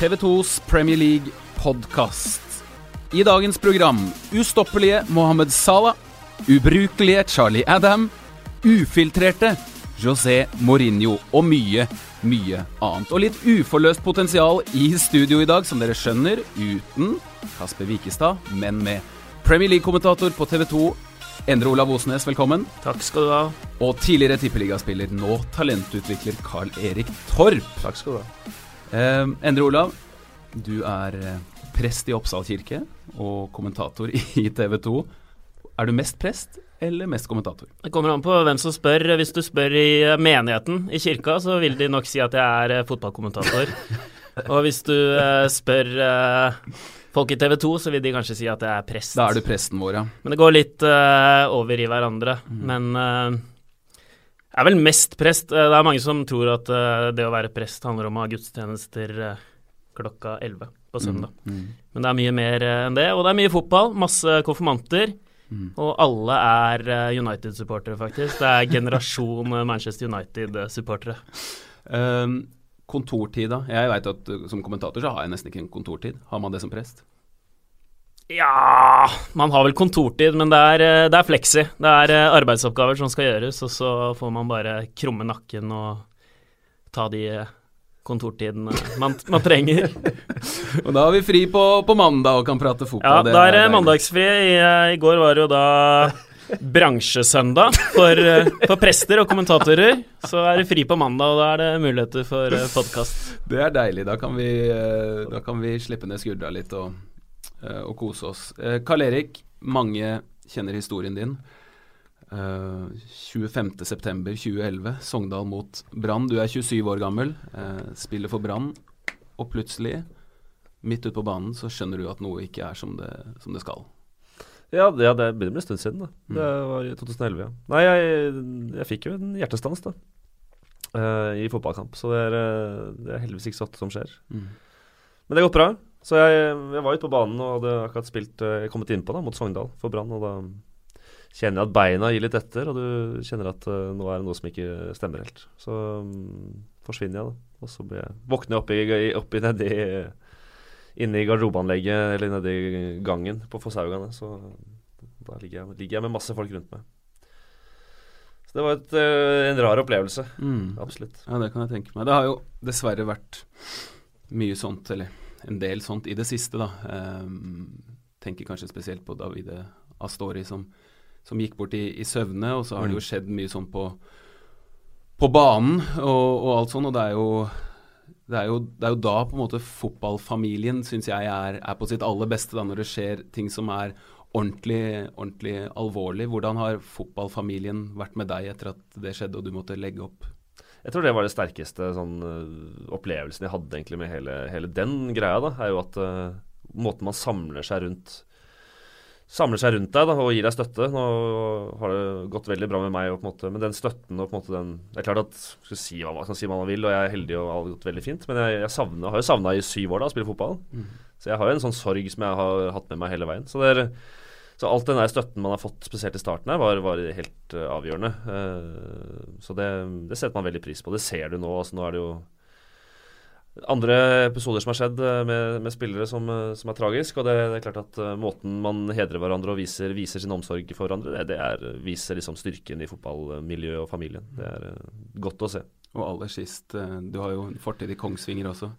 TV2s Premier League-podkast. I dagens program ustoppelige Mohammed Salah, ubrukelige Charlie Adam, ufiltrerte José Mourinho og mye, mye annet. Og litt uforløst potensial i studio i dag, som dere skjønner, uten Kasper Wikestad, men med Premier League-kommentator på TV2, Endre Olav Osnes, velkommen. Takk skal du ha. Og tidligere tippeligaspiller, nå talentutvikler Carl Erik Torp. Takk skal du ha. Eh, Endre Olav, du er eh, prest i Oppsal kirke og kommentator i TV 2. Er du mest prest eller mest kommentator? Det kommer an på hvem som spør. Hvis du spør i eh, menigheten i kirka, så vil de nok si at jeg er eh, fotballkommentator. Og hvis du uh, spør uh, folk i TV 2, så vil de kanskje si at jeg er prest. Da er du presten vår, ja. Men det går litt uh, over i hverandre. Mm. Men er vel mest prest. Det er mange som tror at det å være prest handler om å ha gudstjenester klokka 11 på søndag. Mm. Mm. Men det er mye mer enn det. Og det er mye fotball, masse konfirmanter. Mm. Og alle er United-supportere, faktisk. Det er generasjon Manchester United-supportere. Um, kontortid, da? Jeg vet at som kommentator så har jeg nesten ikke en kontortid. Har man det som prest? Ja Man har vel kontortid, men det er, eh, det er fleksi. Det er eh, arbeidsoppgaver som skal gjøres, og så får man bare krumme nakken og ta de eh, kontortidene man, man trenger. og da har vi fri på, på, mandag og kan prate fotball. Ja, da er det mandagsfri. I, I går var jo da bransjesøndag for, for, prester og kommentatorer. Så er det fri på mandag, og da er det muligheter for podkast. Det er deilig. Da kan vi, da kan vi slippe ned skuldra litt og, og kose oss. Karl Erik, mange kjenner historien din. 25.9.2011, Sogndal mot Brann. Du er 27 år gammel, spiller for Brann, og plutselig, midt ute på banen, så skjønner du at noe ikke er som det, som det skal. Ja, det, ja, det begynner å bli en stund siden. da mm. Det var i 2011, ja. Nei, jeg, jeg fikk jo en hjertestans da uh, i fotballkamp, så det er, eh, det er, heldigvis ikke så ofte som skjer. Mm. Men det har gått bra. Så jeg, jeg var ute på banen og hadde akkurat spilt uh, kommet innpå da mot Sogndal for Brann. Og da kjenner jeg at beina gir litt etter, og du kjenner at uh, nå er det noe som ikke stemmer helt. Så um, forsvinner jeg, da. Og så blir jeg, våkner jeg oppi, oppi nedi inne i garderobeanlegget eller nedi gangen på Fosshaugane. Så da ligger jeg, ligger jeg, med masse folk rundt meg. Så det var et, uh, en rar opplevelse. Mm. Absolutt. Ja, det kan jeg tenke meg. Det har jo dessverre vært mye sånt, eller en del sånt, i det siste, da. Um, tenker kanskje spesielt på Davide Astori som, som gikk bort i, i, søvne, og så har mm. det jo skjedd mye sånn på, på banen og, og alt sånn, og det er jo det er, jo, det er, jo, da på en måte fotballfamilien syns jeg er, er, på sitt aller beste, da, når det skjer ting som er ordentlig, ordentlig alvorlig. Hvordan har fotballfamilien vært med deg etter at det skjedde og du måtte legge opp? Jeg tror det var det sterkeste sånn, uh, opplevelsen jeg hadde egentlig med hele, hele den greia. da, er jo at uh, Måten man samler seg rundt samler seg rundt deg da, og gir deg støtte. Nå har det gått veldig bra med meg, og måte, men den støtten og på en måte den Det er klart at skal si hva man kan si hva man vil, og jeg er heldig og det har gått veldig fint, men jeg, jeg savner, har jo savna i syv år da, å spille fotball. Mm. Så jeg har jo en sånn sorg som jeg har hatt med meg hele veien. Så, det er, så alt den der støtten man har fått, spesielt i starten her, var, var helt uh, avgjørende. Uh, så det, det, setter man veldig pris på. Det ser du nå. altså Nå er det jo andre episoder som har skjedd eh, med, med spillere som, som, er tragisk. Og det, det, er klart at uh, måten man hedrer hverandre og viser, viser sin omsorg for hverandre, det, det er, viser liksom styrken i fotballmiljøet og familien. Det er godt å se. Og aller sist, du har jo fortid i Kongsvinger også.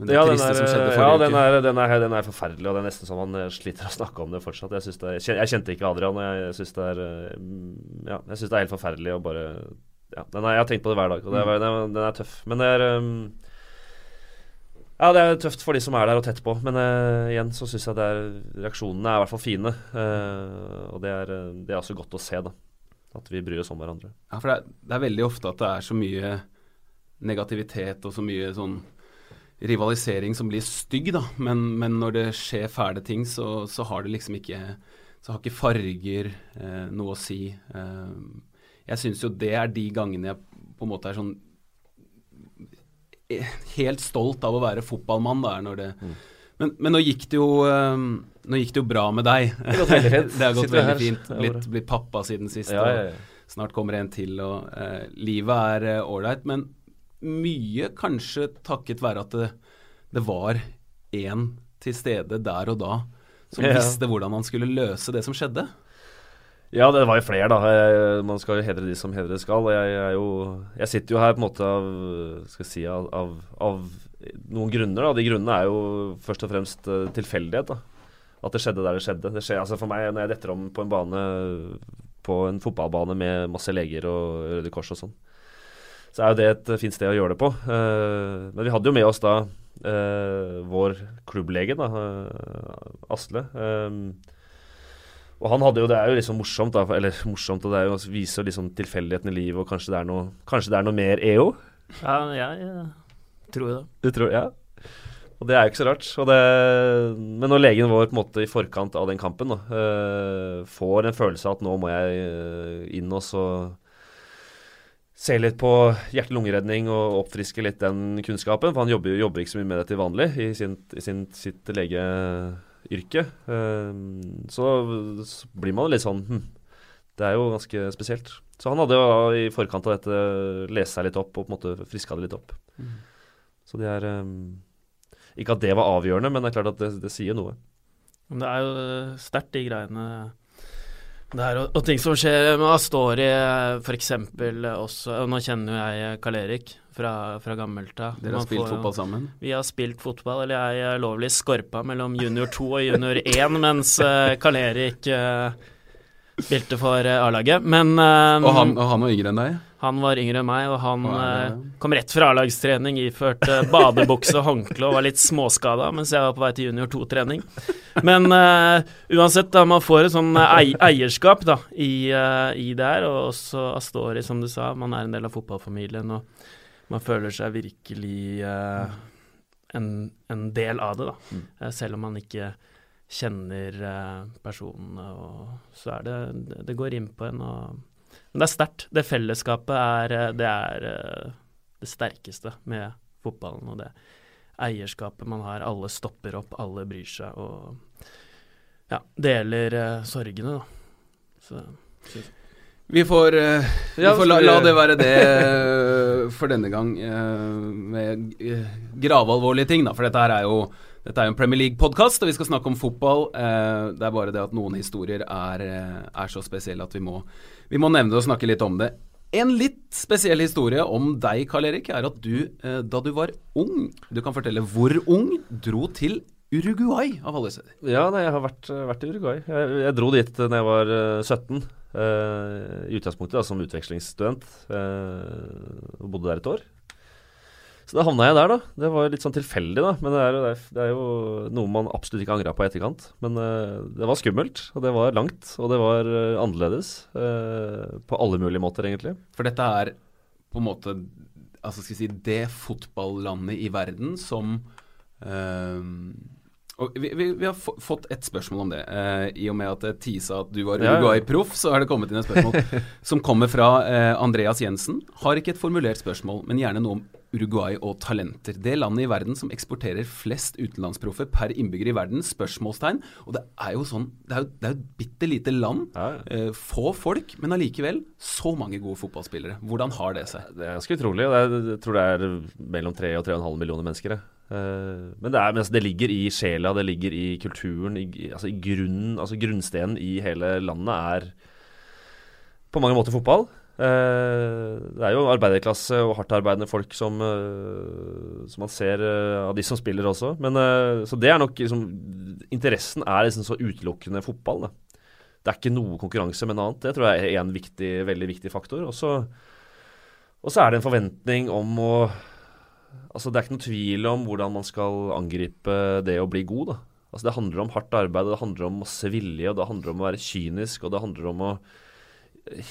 Det ja, den er, ja den, er, den, er, den er, forferdelig, og det er nesten så man sliter å snakke om det fortsatt. Jeg, det jeg kjente ikke Adrian, og jeg syns det, ja, det, er helt forferdelig å bare ja, Jeg har tenkt på det hver dag, og det er, den, er, tøff. Men det er um, ja, det er tøft for de som er der og tett på, men uh, igjen så syns jeg det er, reaksjonene er i hvert fall fine. Uh, og det er, eh, det er også godt å se, da. At vi bryr oss om hverandre. Ja, for det er, det er, veldig ofte at det er så mye negativitet og så mye sånn rivalisering som blir stygg, da. Men, men når det skjer fæle ting, så, så, har det liksom ikke Så har ikke farger eh, noe å si. jeg syns jo det er de gangene jeg på en måte er sånn helt stolt av å være fotballmann. Da, når det, mm. men, men, nå gikk det jo um, Nå gikk det jo bra med deg. Det har gått veldig fint. det har gått veldig fint. Blitt, blitt, pappa siden sist. Ja, ja, ja. Snart kommer en til, og uh, livet er ålreit. Uh, men mye kanskje takket være at det, det var én til stede der og da som Ja. visste hvordan han skulle løse det som skjedde. Ja, det var jo flere, da. Jeg, man skal jo hedre de som hedre skal. og Jeg, er jo, jeg sitter jo her på en måte av skal jeg si, av, av, av noen grunner. da. De grunnene er jo først og fremst eh, tilfeldighet. da. At det skjedde der det skjedde. Det skjer, altså For meg, når jeg detter om på en bane på en fotballbane med masse leger og Røde Kors og sånn, så er jo det et fint sted å gjøre det på. Eh, men vi hadde jo med oss da eh, vår klubblege, da, eh, Asle. Og han hadde jo, Det er jo liksom morsomt, da, eller morsomt, og det jo, viser jo liksom tilfeldigheten i livet, og kanskje det er noe, kanskje det er noe mer EO? Ja, jeg eh, tror det. Du tror, ja. Og det er jo ikke så rart. Det, men når legen vår på en måte i forkant av den kampen da, får en følelse av at nå må jeg inn og så se litt på hjerte-lungeredning og oppfriske litt den kunnskapen, for han jobber, jobber ikke så mye med det til vanlig i, sin, i sin, sitt legeyrke, eh, så, så blir man litt sånn hm, Det er jo ganske spesielt. Så han hadde jo i forkant av dette lest seg litt opp og på en måte friska det litt opp. Så det er um, Ikke at det var avgjørende, men det er klart at det, det sier noe. Men det er jo eh, sterkt, de greiene det er og, og ting som skjer med Astori, f.eks. også. Og nå kjenner jo jeg Karl Erik fra, fra gammelt av. Dere har Man spilt får fotball sammen. Vi har spilt fotball, eller jeg er lovlig skorpa mellom junior 2 og junior 1, mens uh, Karl Erik eh, spilte for eh, A-laget. Men um, Og han, og han var yngre enn deg? han var yngre enn meg, og han Og er eh, kom rett fra A-lagstrening iført eh, badebukse og håndkle og var litt småskada mens jeg var på vei til junior 2-trening. Men uh, uansett, da, man får et sånn ei eierskap da, i, i det her, og også Astori, som du sa. Man er en del av fotballfamilien, og man føler seg virkelig en, en del av det, da. Mm. Selv om man ikke kjenner eh, personene, og så er det Det, går inn på en, og Men det er sterkt. Det fellesskapet er eh, Det er eh, det sterkeste med fotballen, og det eierskapet man har. Alle stopper opp, alle bryr seg, og ja, deler sorgene, da. Så Vi får, vi får la, la det være det for denne gang, med gravalvorlige ting, da. For dette her er jo dette er jo en Premier League-podkast, og vi skal snakke om fotball. Eh, det er bare det at noen historier er, eh, er så spesielle at vi må, vi må nevne det og snakke litt om det. En litt spesiell historie om deg, Karl Erik, er at du, eh, da du var ung Du kan fortelle hvor ung, dro til Uruguay, av alle steder. Ja, nei, jeg har vært, vært i Uruguay. Jeg, jeg dro dit da jeg var eh, 17. eh, I utgangspunktet da, som utvekslingsstudent. og bodde der et år. Så da havna jeg der, da. Det var litt sånn tilfeldig, da. Men det er, jo- det er, er jo noe man absolutt ikke angra på i etterkant. Men uh, det var skummelt, og det var langt, og det var uh, annerledes. Uh, på alle mulige måter, egentlig. For dette er på en måte altså skal jeg si, det fotballandet i verden som og vi, vi, vi har fått et spørsmål om det. eh, I og med at det tisa at du var. Uruguay-proff, så har det kommet inn et spørsmål som kommer fra eh, Andreas Jensen. Har ikke et formulert spørsmål, men gjerne noe om Uruguay og talenter. Det landet i verden som eksporterer flest utenlandsproffer per innbygger i verden? Spørsmålstegn. Og det er jo sånn Det er jo, det er jo et bitte lite land. Ja, ja. Eh, få folk, men allikevel så mange gode fotballspillere. Hvordan har det seg? Det er ganske utrolig. er, jeg tror det er mellom 3 og 3,5 millioner mennesker. Eh, men det, er, men altså, det ligger i sjela, det ligger i kulturen, i, altså i grunnen, altså grunnstenen i hele landet er på mange måter fotball. Eh, det er jo arbeiderklasse og hardtarbeidende folk som, eh, som man ser eh, av de som spiller også. Men, så det er nok liksom, Interessen er liksom så utelukkende fotball. Da. Det er ikke noe konkurranse med noe annet. Det tror jeg er en viktig, veldig viktig faktor. Og så er det en forventning om å Altså Det er ikke noe tvil om hvordan man skal angripe det å bli god. da. Altså Det handler om hardt arbeid, og det handler om masse vilje, og det handler om å være kynisk, og det handler om å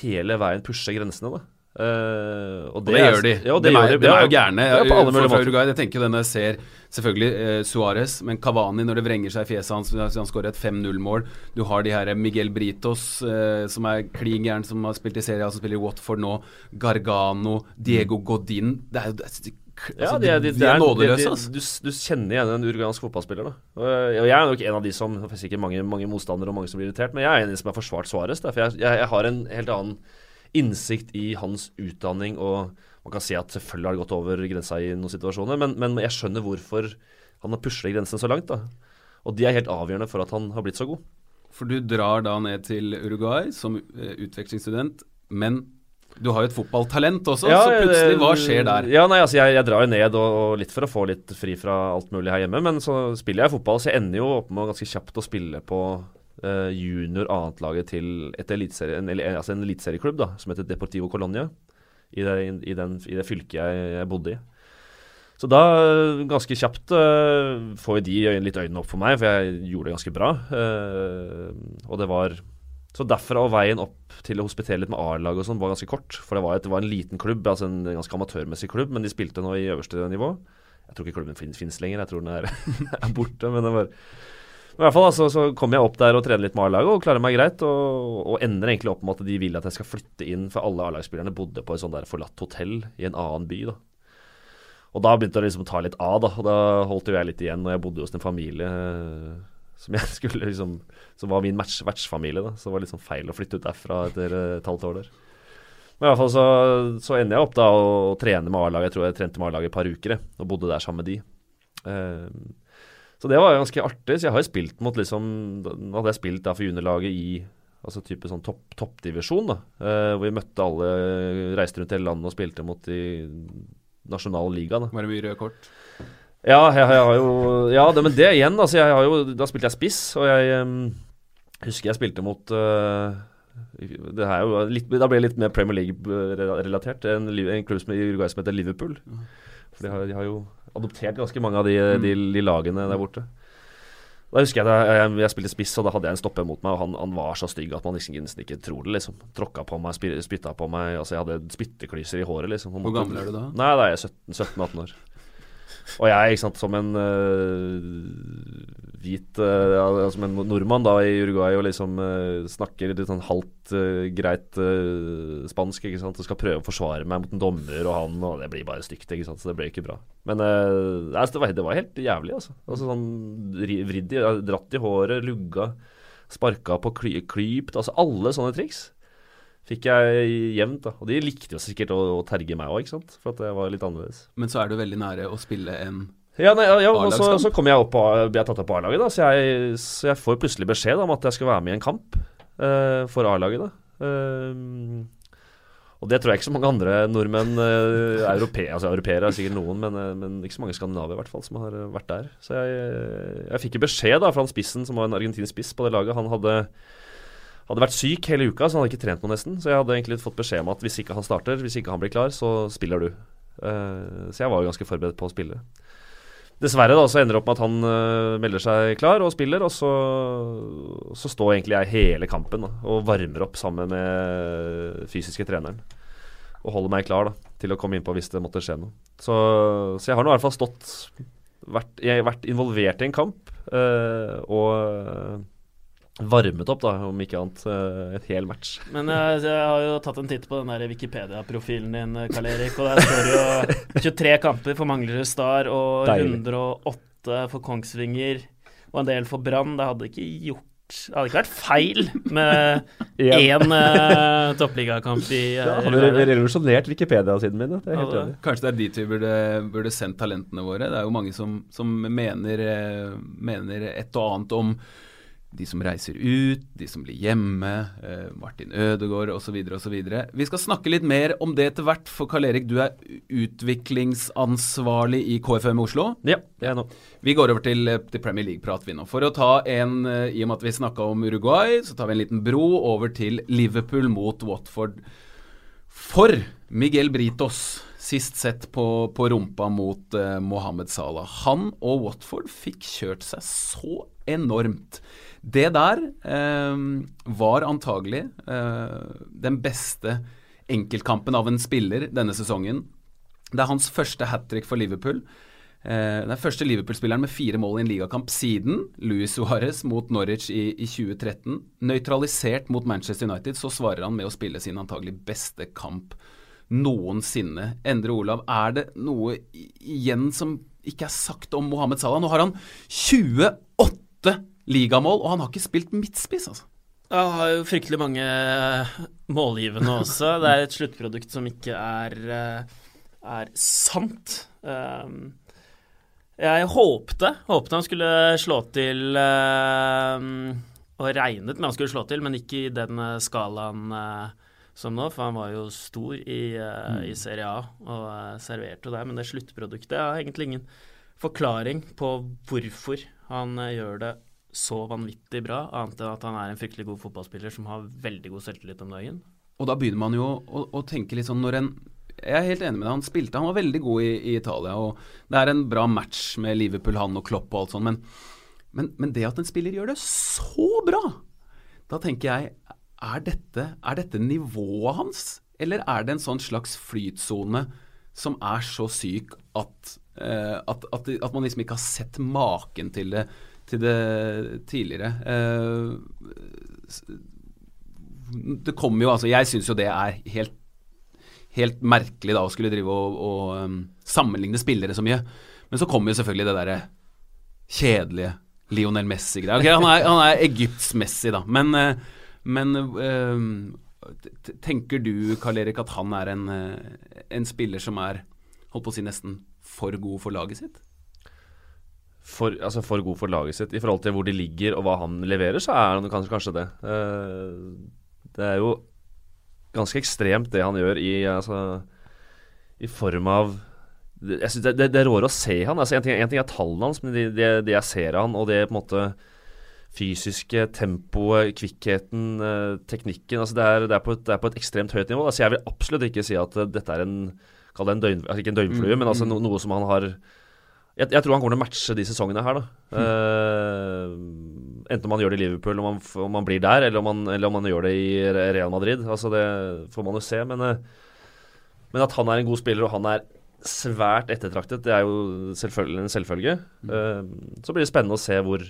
hele veien pushe grensene. da. Uh, og Og det, gjør de. Ja, det er, gjør de. de er jo gærne. Ja. Uruguay, jeg tenker jo denne ser selvfølgelig eh, Suárez, men Cavani når det vrenger seg i fjeset hans Han skårer et 5-0-mål. Du har de her Miguel Britos, eh, som er klin gæren, som har spilt i serien, som spiller i Watford nå. Gargano, Diego Godin Det er jo det altså, Ja, de, er- de, de, er er- nådeløse, altså. Du, du kjenner igjen en uruguayansk fotballspiller. da. Og, og jeg er nok en av de som det er sikkert mange, mange motstandere og mange som blir irritert, men jeg er en av de som har forsvart Suárez. For jeg, jeg, jeg har en helt annen innsikt i hans utdanning, og man kan si at selvfølgelig har det gått over grensa i noen situasjoner, men, men jeg skjønner hvorfor han har pusla grensen så langt. da. Og de er helt avgjørende for at han har blitt så god. For du drar da ned til Uruguay som uh, utvekslingsstudent, men du har jo et fotballtalent også, ja, så plutselig, hva skjer der? Ja, nei, altså jeg, jeg drar jo ned og, og, litt for å få litt fri fra alt mulig her hjemme, men så spiller jeg fotball, så jeg ender jo opp med ganske kjapt å spille på uh, junior annetlaget til et elitserie, en, altså en eliteserieklubb som heter Deportivo Colonia, i det, i den, i det fylket jeg, jeg bodde i. Så da, ganske kjapt, uh, får de litt øynene opp for meg, for jeg gjorde det ganske bra. Uh, og det var Så derfra og veien opp til å hospitere litt med A-laget og sånn var ganske kort. For det var, et, det var, en liten klubb, altså en ganske amatørmessig klubb, men de spilte nå i øverste nivå. Jeg tror ikke klubben finnes lenger, jeg tror den er, er borte. Men det var i hvert fall altså, så kommer jeg opp der og trener litt med A-laget og klarer meg greit. Og, og, ender egentlig opp med at de vil at jeg skal flytte inn, for alle A-lagsspillerne bodde på et sånt der forlatt hotell i en annen by. da. Og da begynte det liksom å ta litt av, da. Og da holdt jo jeg litt igjen. Og jeg bodde hos en familie eh, som jeg skulle liksom Som var min vertsfamilie, da. Så det var litt sånn feil å flytte ut derfra etter eh, et halvt år der. Men i hvert fall så, så ender jeg opp da og trene med A-laget. Jeg tror jeg trente med A-laget et par uker og bodde der sammen med de. Uh, så det var ganske artig. Så jeg har jo spilt mot liksom Nå hadde jeg spilt da for juniorlaget i altså type sånn topp, toppdivisjon, da. Uh, hvor vi møtte alle, reiste rundt hele landet og spilte mot de nasjonale ligaene. Var det mye røde kort? Ja, jeg, jeg, har jo Ja, det, men det igjen, altså. Jeg har jo, da spilte jeg spiss, og jeg um, husker jeg spilte mot uh, det er jo litt, Da ble det litt mer Premier League-relatert. En, en klubb som, i Uruguay som heter Liverpool. For de har, de har, jo adoptert ganske mange av de, de, de lagene der borte. Da husker jeg da jeg, jeg, spilte spiss, og da hadde jeg en stopper mot meg, og han, han var så stygg at man liksom nesten ikke tror det. liksom Tråkka på meg, spytta på meg. Altså Jeg hadde spytteklyser i håret. liksom Hvor gammel er du da? Nei, Da er jeg 17-18 år. Og jeg, ikke sant, som en uh, hvit uh, Som en nordmann da i Uruguay og liksom uh, snakker litt sånn halvt greit spansk, ikke sant, og skal prøve å forsvare meg mot en dommer og han, og det blir bare stygt, ikke sant, så det ble ikke bra. Men altså, det, var, det, var, helt jævlig, altså. altså sånn Vridd i, dratt i håret, lugga, sparka på kly, klypt, altså alle sånne triks fikk jeg jevnt. da Og de likte jo sikkert å, å terge meg òg, for at jeg var litt annerledes. Men så er du veldig nære å spille en ja, nei, ja, og så, så kom jeg opp på, ble jeg tatt opp på A-laget, da så jeg, så jeg, får plutselig beskjed om at jeg skal være med i en kamp uh, for A-laget. da uh, Og det tror jeg ikke så mange andre nordmenn uh, europe, altså Europeere er sikkert noen, men, men, ikke så mange skandinaver i hvert fall som har vært der. Så jeg, jeg fikk jo beskjed da fra han spissen, som var en argentinsk spiss på det laget. Han hadde hadde vært syk hele uka, så han hadde ikke trent noe nesten. Så jeg hadde egentlig fått beskjed om at hvis ikke han starter, hvis ikke han blir klar, så spiller du. Uh, så jeg var jo ganske forberedt på å spille. Dessverre da, så ender det opp med at han uh, melder seg klar og spiller, og så, så står egentlig jeg hele kampen da, og varmer opp sammen med fysiske treneren. Og holder meg klar da, til å komme innpå hvis det måtte skje noe. Så, så jeg har nå i hvert fall stått vært, Jeg har vært involvert i en kamp, uh, og varmet opp, da, om ikke annet, et en hel match. Men jeg, jeg har jo tatt en titt på den Wikipedia-profilen din, eh, Karl Erik. Og der står jo 23 kamper for Manglerud Star og Deilig. 108 for Kongsvinger og en del for Brann. Det hadde ikke gjort det hadde ikke vært feil med én uh, toppligakamp i uh, ja, Hadde revolusjonert Wikipedia-siden min. Det er helt enig. Kanskje det er dit vi burde, burde sendt talentene våre. Det er jo mange som, som mener, mener et og annet om de som reiser ut, de som blir hjemme, eh, Martin Ødegaard osv. osv. Vi skal snakke litt mer om det etter hvert, for Karl Erik, du er utviklingsansvarlig i KFM Oslo. Ja, det er nå. Vi går over til, eh, til Premier League-prat, vi nå. For å ta en, eh, i og med at vi snakka om Uruguay, så tar vi en liten bro over til Liverpool mot Watford. For Miguel Britos, sist sett på, på rumpa mot eh, Mohammed Salah. Han og Watford fikk kjørt seg så enormt. Det der eh, var antagelig eh, den beste enkeltkampen av en spiller denne sesongen. Det er hans første hat trick for Liverpool. Eh, den første Liverpool-spilleren med fire mål i en ligakamp siden Louis Suárez mot Norwich i, i, 2013. Nøytralisert mot Manchester United, så svarer han med å spille sin antagelig beste kamp noensinne. Endre Olav, er det noe igjen som ikke er sagt om Mohammed Salah? Nå har han 28 ligamål, og han har ikke spilt midtspiss, altså. Han har jo fryktelig mange eh, målgivende også. Det er et sluttprodukt som ikke er, eh, er sant. Um, Jeg håpte, håpte han skulle slå til uh, Og regnet med han skulle slå til, men ikke i den uh, skalaen som nå, for han var jo stor i, mm. i Serie A og serverte jo der. Men det sluttproduktet har egentlig ingen forklaring på hvorfor han gjør det så vanvittig bra, annet enn at han er en fryktelig god fotballspiller som har veldig god selvtillit om dagen. Og da begynner man jo å, å tenke litt sånn når en jeg er helt enig med deg. Han spilte, han var veldig god i, i, Italia. og Det er en bra match med Liverpool, han og Klopp og alt sånt. Men, men, men, det at en spiller gjør det så bra, da tenker jeg er dette, er dette nivået hans? Eller er det en sånn slags flytsone som er så syk at, uh, at, at, at, man liksom ikke har sett maken til det, til det tidligere? Uh, det kommer jo altså Jeg syns jo det er helt, helt merkelig da å skulle drive og, og um, sammenligne spillere så mye. Men så kommer jo selvfølgelig det derre kjedelige Lionel Messi-greia. Okay, han, er, han er Egypts-Messi, da. Men, uh, men uh, tenker du, Karl Erik, at han er en, uh, en spiller som er holdt på å si nesten for god for laget sitt? For, altså for god for laget sitt. I forhold til hvor de ligger og hva han leverer, så er han kanskje, kanskje det. Uh, det er jo ganske ekstremt det han gjør i, altså, i form av jeg synes det, det, det, er råere å se han. Altså, en, ting, en ting er tallene hans, men det, det, det, jeg ser han, og det på en måte fysiske tempoet, kvikkheten, eh, teknikken altså det, er, det, er et, det, er, på et, ekstremt høyt nivå. Altså, jeg vil absolutt ikke si at dette er en Kall det en døgn, altså ikke en døgnflue, mm, men altså mm. no, noe som han har jeg, jeg, tror han kommer til å matche de sesongene her, da. Uh, enten om han gjør det i Liverpool, om han, om han blir der, eller om han, eller om han, gjør det i Real Madrid. Altså Det får man jo se. Men, uh, men, at han er en god spiller, og han er svært ettertraktet, det er jo selvfølgelig en selvfølge. Uh, så blir det spennende å se hvor,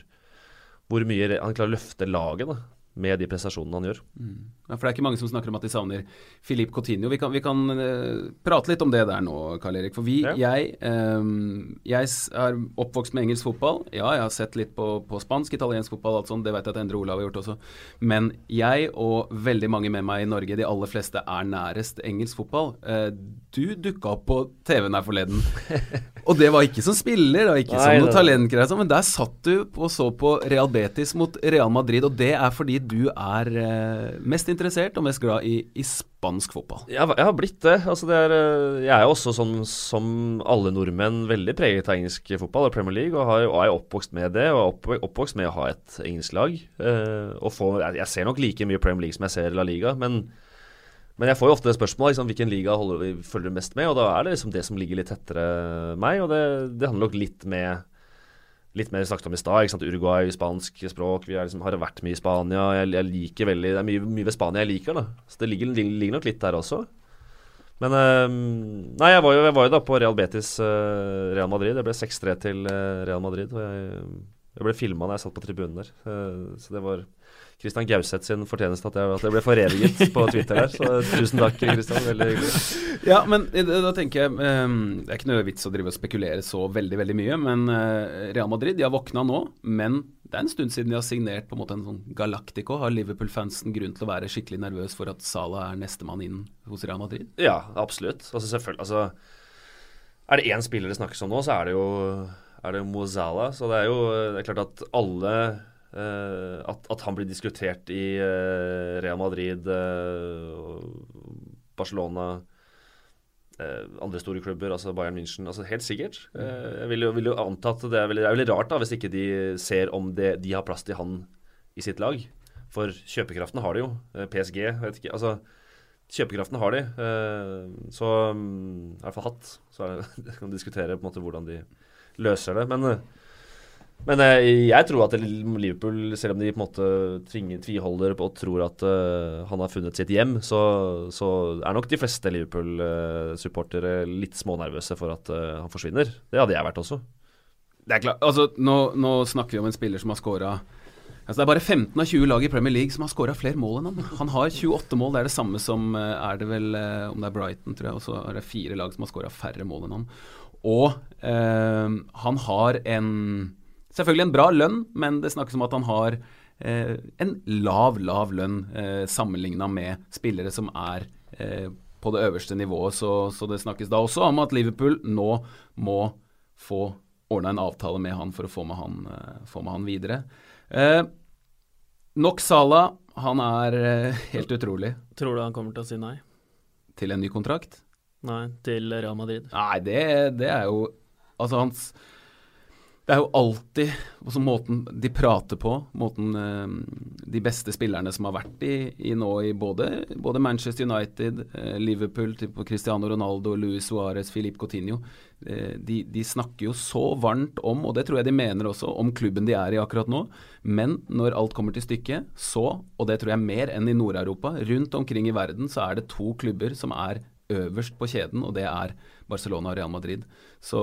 hvor mye han klarer å løfte laget. da med de prestasjonene han gjør. Mm. Ja, for Det er ikke mange som snakker om at de savner Filip Coutinho. Vi kan, vi kan uh, prate litt om det der nå, Karl Erik. For vi, ja. jeg, um, jeg er oppvokst med engelsk fotball. Ja, jeg har sett litt på, på spansk, italiensk fotball, alt sånt. Det vet jeg at Endre Olav har gjort også. Men jeg og veldig mange med meg i Norge, de aller fleste, er nærest engelsk fotball. Uh, du dukka opp på TV-en her forleden. og det var ikke som spiller, og ikke Nei, som noe talentgreie, men der satt du og så på Real Betis mot Real Madrid, og det er fordi du er eh, mest interessert og mest glad i, i spansk fotball. Jeg, jeg, har blitt det. Altså det er, eh, jeg er jo også sånn som alle nordmenn veldig preget av engelsk fotball og Premier League, og, har, og er oppvokst med det. Og opp, oppvokst med å ha et engelsk lag. Eh, og får, jeg, jeg, ser nok like mye Premier League som jeg ser La Liga, men, men jeg får jo ofte spørsmål liksom, hvilken liga holder, følger du mest med, og da er det liksom det som ligger litt tettere meg. Og det, det handler nok litt med litt mer snakket om i stad. Uruguay, spansk språk. Vi liksom, har vært mye i Spania. Jeg, jeg, liker veldig, Det er mye, mye, ved Spania jeg liker. da Så det ligger, ligger nok litt der også. Men uh, Nei, jeg var, jo, jeg var, jo, da på Real Betis uh, Real Madrid. Det ble 6-3 til uh, Real Madrid. Og jeg, jeg ble filma da jeg satt på tribunen der. så det var Kristian Gauseth sin fortjeneste at jeg, at jeg ble foreviget på Twitter der. Så tusen takk, Kristian. Veldig hyggelig. Ja, men da tenker jeg um, Det er ikke noe vits å drive og spekulere så veldig veldig mye. Men uh, Real Madrid de har våkna nå. Men det er en stund siden de har signert på en måte en sånn Galactico. Har Liverpool-fansen grunn til å være skikkelig nervøs for at Salah er nestemann inn hos Real Madrid? Ja, absolutt. Altså selvfølgelig altså, Er det én spiller det snakkes om nå, så er det jo er det Mozala. Så det er jo det er klart at alle Uh, at, at, han blir diskutert i uh, Real Madrid, uh, Barcelona, andre store klubber, altså Bayern München. altså Helt sikkert. jeg vil jo, vil jo, anta at det er veldig, det er veldig rart da, hvis ikke de ser om det, de har plass til han i sitt lag. For kjøpekraften har de jo. PSG, vet ikke. altså Kjøpekraften har de. så um, i hvert fall hatt. Så kan vi diskutere på en måte hvordan de løser det. Men men eh, jeg tror at Liverpool, selv om de på en måte tvinger, tviholder på og tror at uh, han har funnet sitt hjem, så, så er nok de fleste Liverpool-supportere litt smånervøse for at uh, han forsvinner. Det hadde jeg vært også. Det er klart, altså nå, nå snakker vi om en spiller som har scora altså Det er bare 15 av 20 lag i Premier League som har skåra flere mål enn han. Han har 28 mål, det er det samme som er det vel om det er Brighton, tror jeg, og så er det fire lag som har skåra færre mål enn han. Og uh, han har en Selvfølgelig en bra lønn, men det snakkes om at han har eh, en lav, lav lønn eh, sammenligna med spillere som er eh, på det øverste nivået. Så, så, det snakkes da også om at Liverpool nå må få ordna en avtale med han for å få med han, uh, få med han videre. Eh, nok Salah, han er uh, helt utrolig. Tror du han kommer til å si nei? Til en ny kontrakt? Nei, til Real Madrid. Nei, det, det er jo Altså, hans det er jo alltid altså måten de prater på, måten eh, de beste spillerne som har vært i, i nå i både, både, Manchester United, eh, Liverpool, Cristiano Ronaldo, Luis Suárez, Filip Coutinho eh, de, de, snakker jo så varmt om, og det tror jeg de mener også, om klubben de er i akkurat nå. Men når alt kommer til stykket, så, og det tror jeg mer enn i Nord-Europa, rundt omkring i verden så er det to klubber som er øverst på kjeden, og det er Barcelona og Real Madrid. Så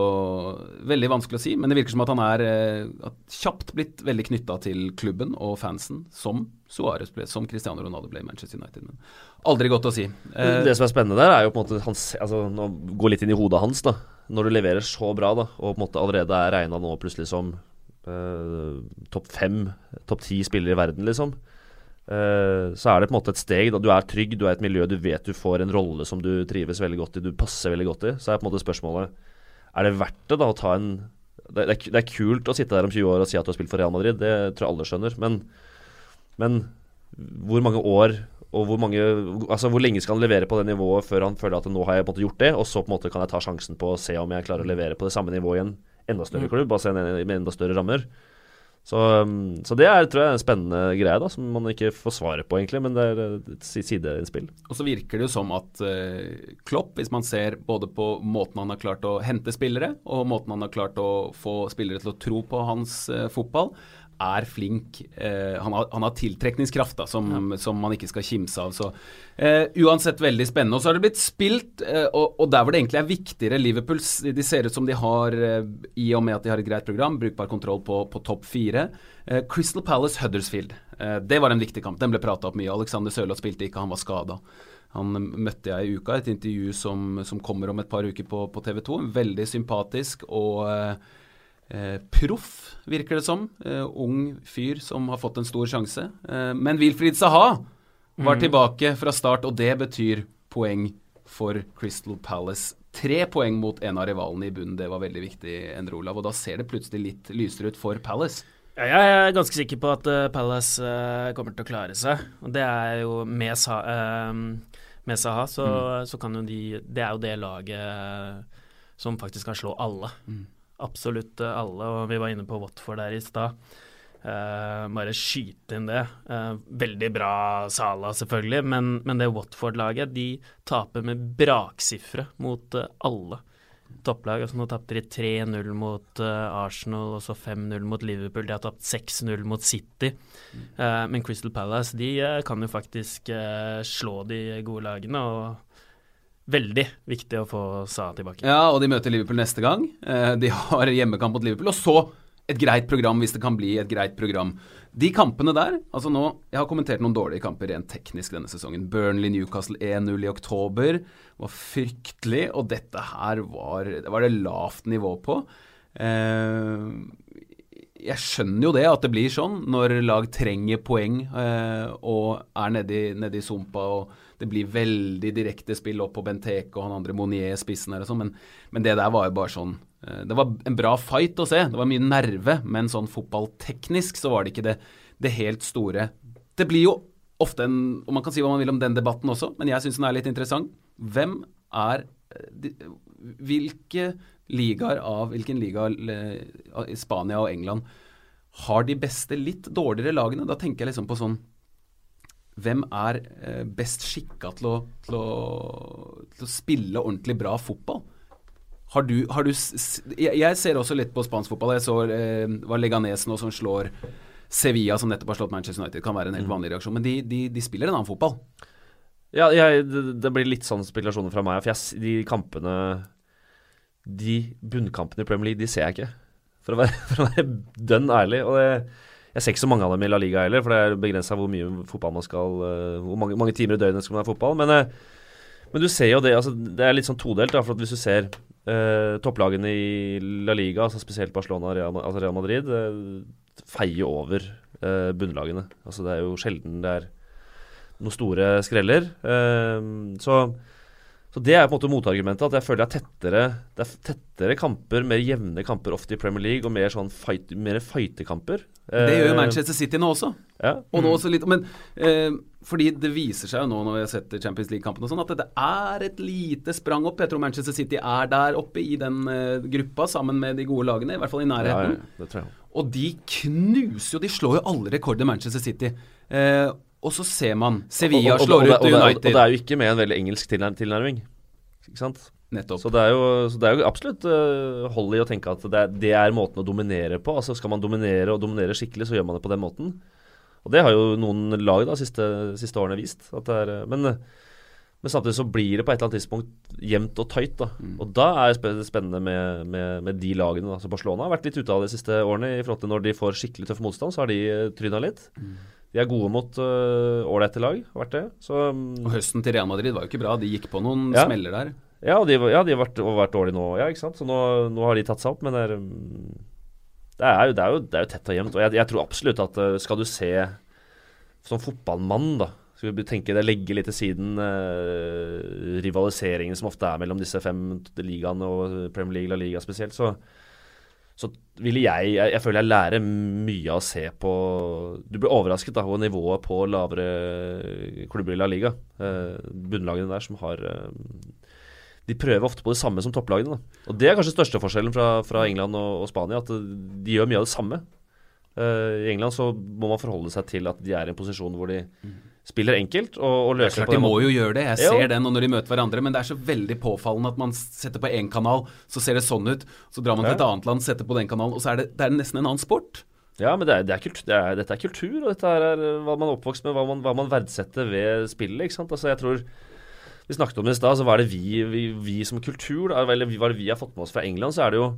veldig vanskelig å si, men det virker som at han er eh, kjapt blitt veldig knytta til klubben og fansen, som Suárez ble, som Cristiano Ronaldo ble i Manchester United. Men aldri godt å si. Eh, det som er spennende der, er jo på en måte hans, altså, Nå gå litt inn i hodet hans, da. Når du leverer så bra, da, og på en måte allerede er regna nå plutselig som eh, topp fem, topp ti spillere i verden, liksom. Uh, så er det på en måte et steg. Da. Du er trygg, du er et miljø, du vet du får en rolle som du trives veldig godt i, du passer veldig godt i. Så er på en måte spørsmålet Er det verdt det da å ta en det, det, er, det, er, kult å sitte der om 20 år og si at du har spilt for Real Madrid, det tror jeg alle skjønner. Men, men hvor mange år og hvor, mange, altså hvor lenge skal han levere på det nivået før han føler at nå har jeg på en måte gjort det, og så på en måte kan jeg ta sjansen på å se om jeg klarer å levere på det samme nivået i en enda større mm. klubb, altså med enda større rammer. Så, um, så, det er tror jeg, en spennende greie da, som man ikke får svaret på, egentlig, men det er et sideinnspill. Og så virker det jo som at uh, Klopp, hvis man ser både på måten han har klart å hente spillere, og måten han har klart å få spillere til å tro på hans uh, fotball, er flink. Eh, han, har, han, har, tiltrekningskraft da, som, ja. som, man ikke skal kimse av. Så eh, uansett veldig spennende. Og så har det blitt spilt, eh, og, og, der hvor det egentlig er viktigere Liverpool De ser ut som de har, eh, i og med at de har et greit program, brukbar kontroll på, på topp fire. Eh, Crystal Palace Huddersfield. Eh, det var en viktig kamp. Den ble prata opp mye. Alexander Sørloth spilte ikke, han var skada. Han møtte jeg i uka, et intervju som, som kommer om et par uker på, på TV 2. Veldig sympatisk og Eh, proff, virker det som. Eh, ung fyr som har fått en stor sjanse. Eh, men Wilfried Saha var mm. tilbake fra start, og det betyr poeng for Crystal Palace. Tre poeng mot en av rivalene i bunnen, det var veldig viktig, Endre Olav. Og da ser det plutselig litt lysere ut for Palace. Ja, jeg er ganske sikker på at uh, Palace uh, kommer til å klare seg. Og det er jo med, Saha, uh, med Saha, så, mm. så, kan jo de Det er jo det laget som faktisk kan slå alle. Mm absolutt eh, alle, og vi var inne på Watford der i stad. Uh, bare skyte inn det. Uh, veldig bra Sala, selvfølgelig, men, men det Watford-laget de taper med braksifre mot uh, alle topplag. Altså, nå tapte de 3-0 mot Arsenal og så 5-0 mot Liverpool. De har tapt 6-0 mot City. men Crystal Palace de kan jo faktisk slå de gode lagene. og Veldig viktig å få Sa tilbake. Ja, og de møter Liverpool neste gang. Eh, de har hjemmekamp mot Liverpool. Og så et greit program, hvis det kan bli et greit program. De kampene der altså nå, Jeg har kommentert noen dårlige kamper rent teknisk denne sesongen. Burnley-Newcastle 1-0 i oktober var fryktelig, og dette her var, det var det lavt nivå på. Eh, jeg skjønner jo det, at det blir sånn når lag trenger poeng eh, og er nedi, nedi sumpa. og det blir veldig direkte spill opp på Benteke og han andre Monier spissen her og sånn, men, men, det der var jo bare sånn eh, Det var en bra fight å se. Det var mye nerve, men sånn fotballteknisk så var det ikke det, det helt store. Det blir jo ofte en Og man kan si hva man vil om den debatten også, men jeg syns den er litt interessant. Hvem er de, Hvilke ligaer av Hvilken liga i Spania og England har de beste, litt dårligere lagene? Da tenker jeg liksom på sånn hvem er eh, best skikka til, til, til, å spille ordentlig bra fotball? Har du, har du jeg, ser også litt på spansk fotball. Jeg så eh, var Leganes nå som slår Sevilla, som nettopp har slått Manchester United. Kan være en helt mm. vanlig reaksjon. Men de, de, de spiller en annen fotball. Ja, jeg, det, det, blir litt sånn spekulasjoner fra meg. For jeg, de kampene De bunnkampene i Premier League, de ser jeg ikke. For å være, for å være dønn ærlig. Og det jeg ser ikke så mange av dem i La Liga heller, for det er begrensa hvor mye fotball man skal uh, Hvor mange, mange, timer i døgnet skal man ha fotball. Men, uh, men, du ser jo det altså, Det er litt sånn todelt. Da, for hvis du ser uh, topplagene i La Liga, altså spesielt Barcelona og Real, altså Madrid, feier over bunnlagene. Altså, det er jo sjelden det er noen store skreller. så Så Det er på en måte motargumentet. At jeg føler det er tettere, det er tettere kamper, mer jevne kamper ofte i Premier League, og mer sånn fight, mer fighterkamper. Det gjør jo Eh, Manchester City nå også. Ja. Og nå også litt, men eh, fordi det viser seg jo nå når vi har sett Champions League-kampene og sånn, at det er et lite sprang opp. Jeg tror Manchester City er der oppe i den eh, gruppa sammen med de gode lagene, i hvert fall i Ja, nærheten. ja, det tror jeg. Og de knuser jo De slår jo alle rekorder, Manchester City. Eh, og så ser man Sevilla Og- og- slår ut og Og United. det er jo ikke med en veldig engelsk tilnærming. Ikke sant? Nettopp. Så det er jo, så det er jo absolutt uh, hold i å tenke at det er, det er måten å dominere på. Altså Skal man dominere og dominere skikkelig, så gjør man det på den måten. Og det har jo noen lag da siste, siste årene vist. Er, eh, men, eh, men samtidig så blir det på et eller annet tidspunkt jevnt og tøyt. da Mm. Og da er det spennende med, med, med de lagene. da Så Barcelona har vært litt ute av de siste årene. I forhold til Når de får skikkelig tøff motstand, så har de uh, tryna litt. Mm. De er gode mot ålreite uh, lag, vært det. Så um, Og høsten til Real Madrid var jo ikke bra. De gikk på noen Ja. smeller der. Ja, de, ja, de har vært, vært dårlige nå, ja, ikke sant. Så nå, nå har de tatt seg opp, men det er, mm, det er, jo, det er, jo, det er jo tett og jevnt. Og jeg, jeg tror absolutt at øh, skal du se som fotballmann, da Skal vi tenke det, legge litt til siden øh, rivaliseringen som ofte er mellom disse fem ligaene og Premier League, La Liga spesielt, så så ville jeg, jeg Jeg føler jeg lærer mye av å se på Du blir overrasket da over nivået på lavere klubber i La Liga. Eh, bunnlagene der som har eh, De prøver ofte på det samme som topplagene. Da. Og Det er kanskje største forskjellen fra, fra England og, og Spania. At de gjør mye av det samme. Eh, I England så må man forholde seg til at de er i en posisjon hvor de spiller enkelt og, og Det er løser klart på De må jo gjøre det. Jeg ser den nå når de møter hverandre. Men det er så veldig påfallende at man setter på én kanal, så ser det sånn ut. Så drar man til et annet land, setter på den kanalen, og så er det, det er nesten en annen sport. Ja, men det er, det er kult, det er, dette er kultur, og dette er hva man er oppvokst med, hva man, hva man verdsetter ved spillet. ikke sant? Altså, jeg tror Vi snakket om det i stad, så hva er det vi, vi, vi som kultur, eller hva er det vi har fått med oss fra England, så er det jo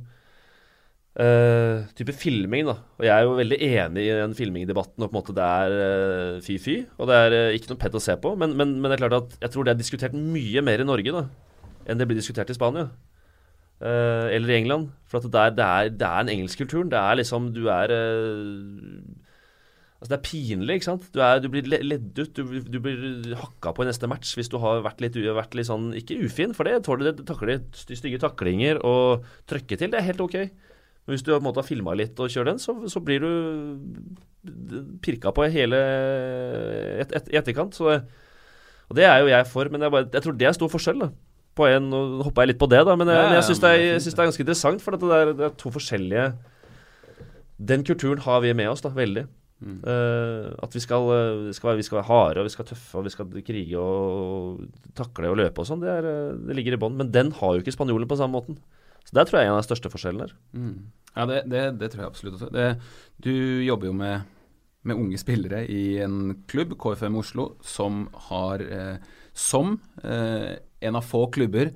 eh, type filming, da. Og jeg er jo veldig enig i den filmingdebatten, og på en måte det er eh, fy-fy. og det er uh, ikke noe pett å se på, men, men, men det er klart at jeg tror det er diskutert mye mer i Norge da, enn det blir diskutert i Spania. Eller i England. For at det, er, det, er, det er en engelskkulturen. Det er liksom Du er Altså Det er pinlig, ikke sant. Du, er, du blir ledd ut. Du, du blir hakka på i neste match hvis du har vært litt, vært litt sånn Ikke ufin, for det tåler. Takler de stygge taklinger og trøkke til. Det er helt ok. Men hvis du på en måte har filma litt og kjører den, så, så blir du pirka på hele et, et, etterkant. Så, og det er jo jeg for, men jeg, bare, jeg tror det er stor forskjell. da på en, Nå hoppa jeg litt på det, da, men jeg, Ja, jeg syns det, det det er ganske interessant. For det, er, det er to forskjellige Den kulturen har vi med oss, da, veldig. Mm. Uh, at vi skal, vi, skal være, vi skal være harde, og vi skal tøffe, og vi skal krige og takle og løpe og sånn. Det, eh, det ligger i bånn. Men den har jo ikke spanjolen på samme måten. Så der tror jeg er en av de største forskjellene her. Mm. Ja, det, det, det tror jeg absolutt også. Det, du jobber jo med, med unge spillere i en klubb, KFM Oslo, som har eh, som eh, en av få klubber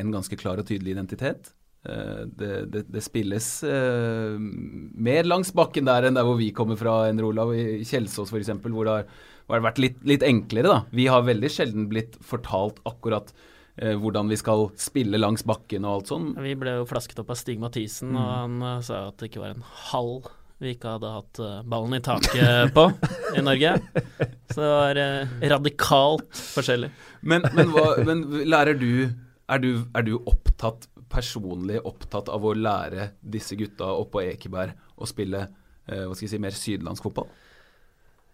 en ganske klar og tydelig identitet. Eh, det, det, spilles eh, mer langs bakken der enn der hvor vi kommer fra, enn Olav, i Kjelsås f.eks., hvor det har, vært litt, litt enklere. da. Vi har veldig sjelden blitt fortalt akkurat hvordan vi skal spille langs bakken og alt sånn. Vi ble jo flasket opp av Stig Mathisen, og han eh, sa at det ikke var en halv vi ikke hadde hatt eh, ballen i taket på i Norge. Så det var eh, radikalt forskjellig. Men, men, hva, men lærer du er, du er du opptatt, personlig opptatt av å lære disse gutta oppå Ekeberg å spille eh, hva skal jeg si, mer sydlandsk fotball?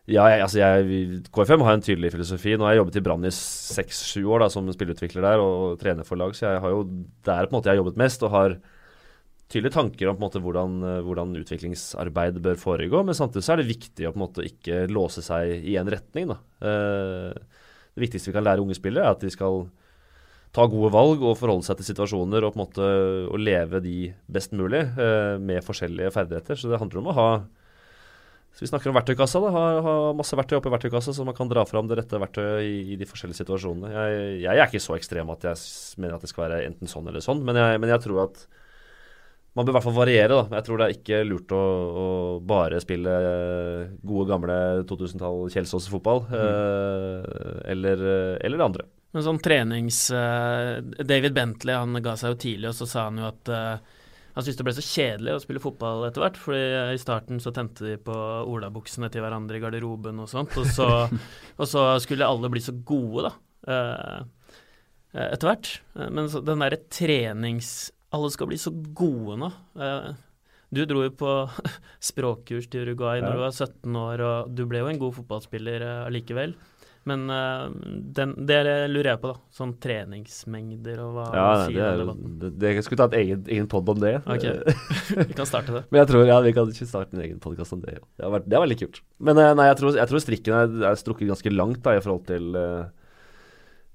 Ja, jeg, altså jeg, KFM har en tydelig filosofi. Nå har jeg jobbet i Brann i seks-sju år da, som spilleutvikler der og trener for lag, så jeg har jo, det er på en måte jeg har jobbet mest og har tydelige tanker om på en måte hvordan, eh, hvordan utviklingsarbeid bør foregå. Men samtidig så er det viktig å på en måte ikke låse seg i en retning. Da. Eh, det viktigste vi kan lære unge spillere, er at de skal ta gode valg og forholde seg til situasjoner og på en måte leve de best mulig eh, med forskjellige ferdigheter. Så det handler om å ha så Vi snakker om verktøykassa. da, Har, har masse verktøy oppi verktøykassa, så man kan dra fram det rette verktøyet i, i de forskjellige situasjonene. Jeg, jeg er ikke så ekstrem at jeg mener at det skal være enten sånn eller sånn, men jeg, men jeg tror at man bør i hvert fall variere. da. Jeg tror det er ikke lurt å, å bare spille gode, gamle 2000-tall Kjelsås-fotball, eh, eller, eh, eller det andre. Men sånn trenings... eh, David Bentley han ga seg jo tidlig, og så sa han jo at eh, han syntes det ble så kjedelig å spille fotball etter hvert. fordi i starten så tente de på olabuksene til hverandre i garderoben og sånt. Og så, og så skulle alle bli så gode, da. Eh, eh, etter hvert. Eh, Men så, den derre trenings... Alle skal bli så gode nå. Du dro jo på språkkurs til Uruguay når du var 17 år, og du ble jo en god fotballspiller allikevel. Men uh, den, det lurer jeg på, da. Sånn treningsmengder og hva Ja, nei, sier det debatten. det, det, Jeg skulle ta et egen, egen pod om det. Ok. Eh, Vi kan starte det. Men jeg tror, ja, vi kan ikke starte en egen podkast om det. Det har vært, det har vært litt kult. Men eh, nei, jeg tror, jeg tror strikken er, er strukket ganske langt da, i forhold til uh,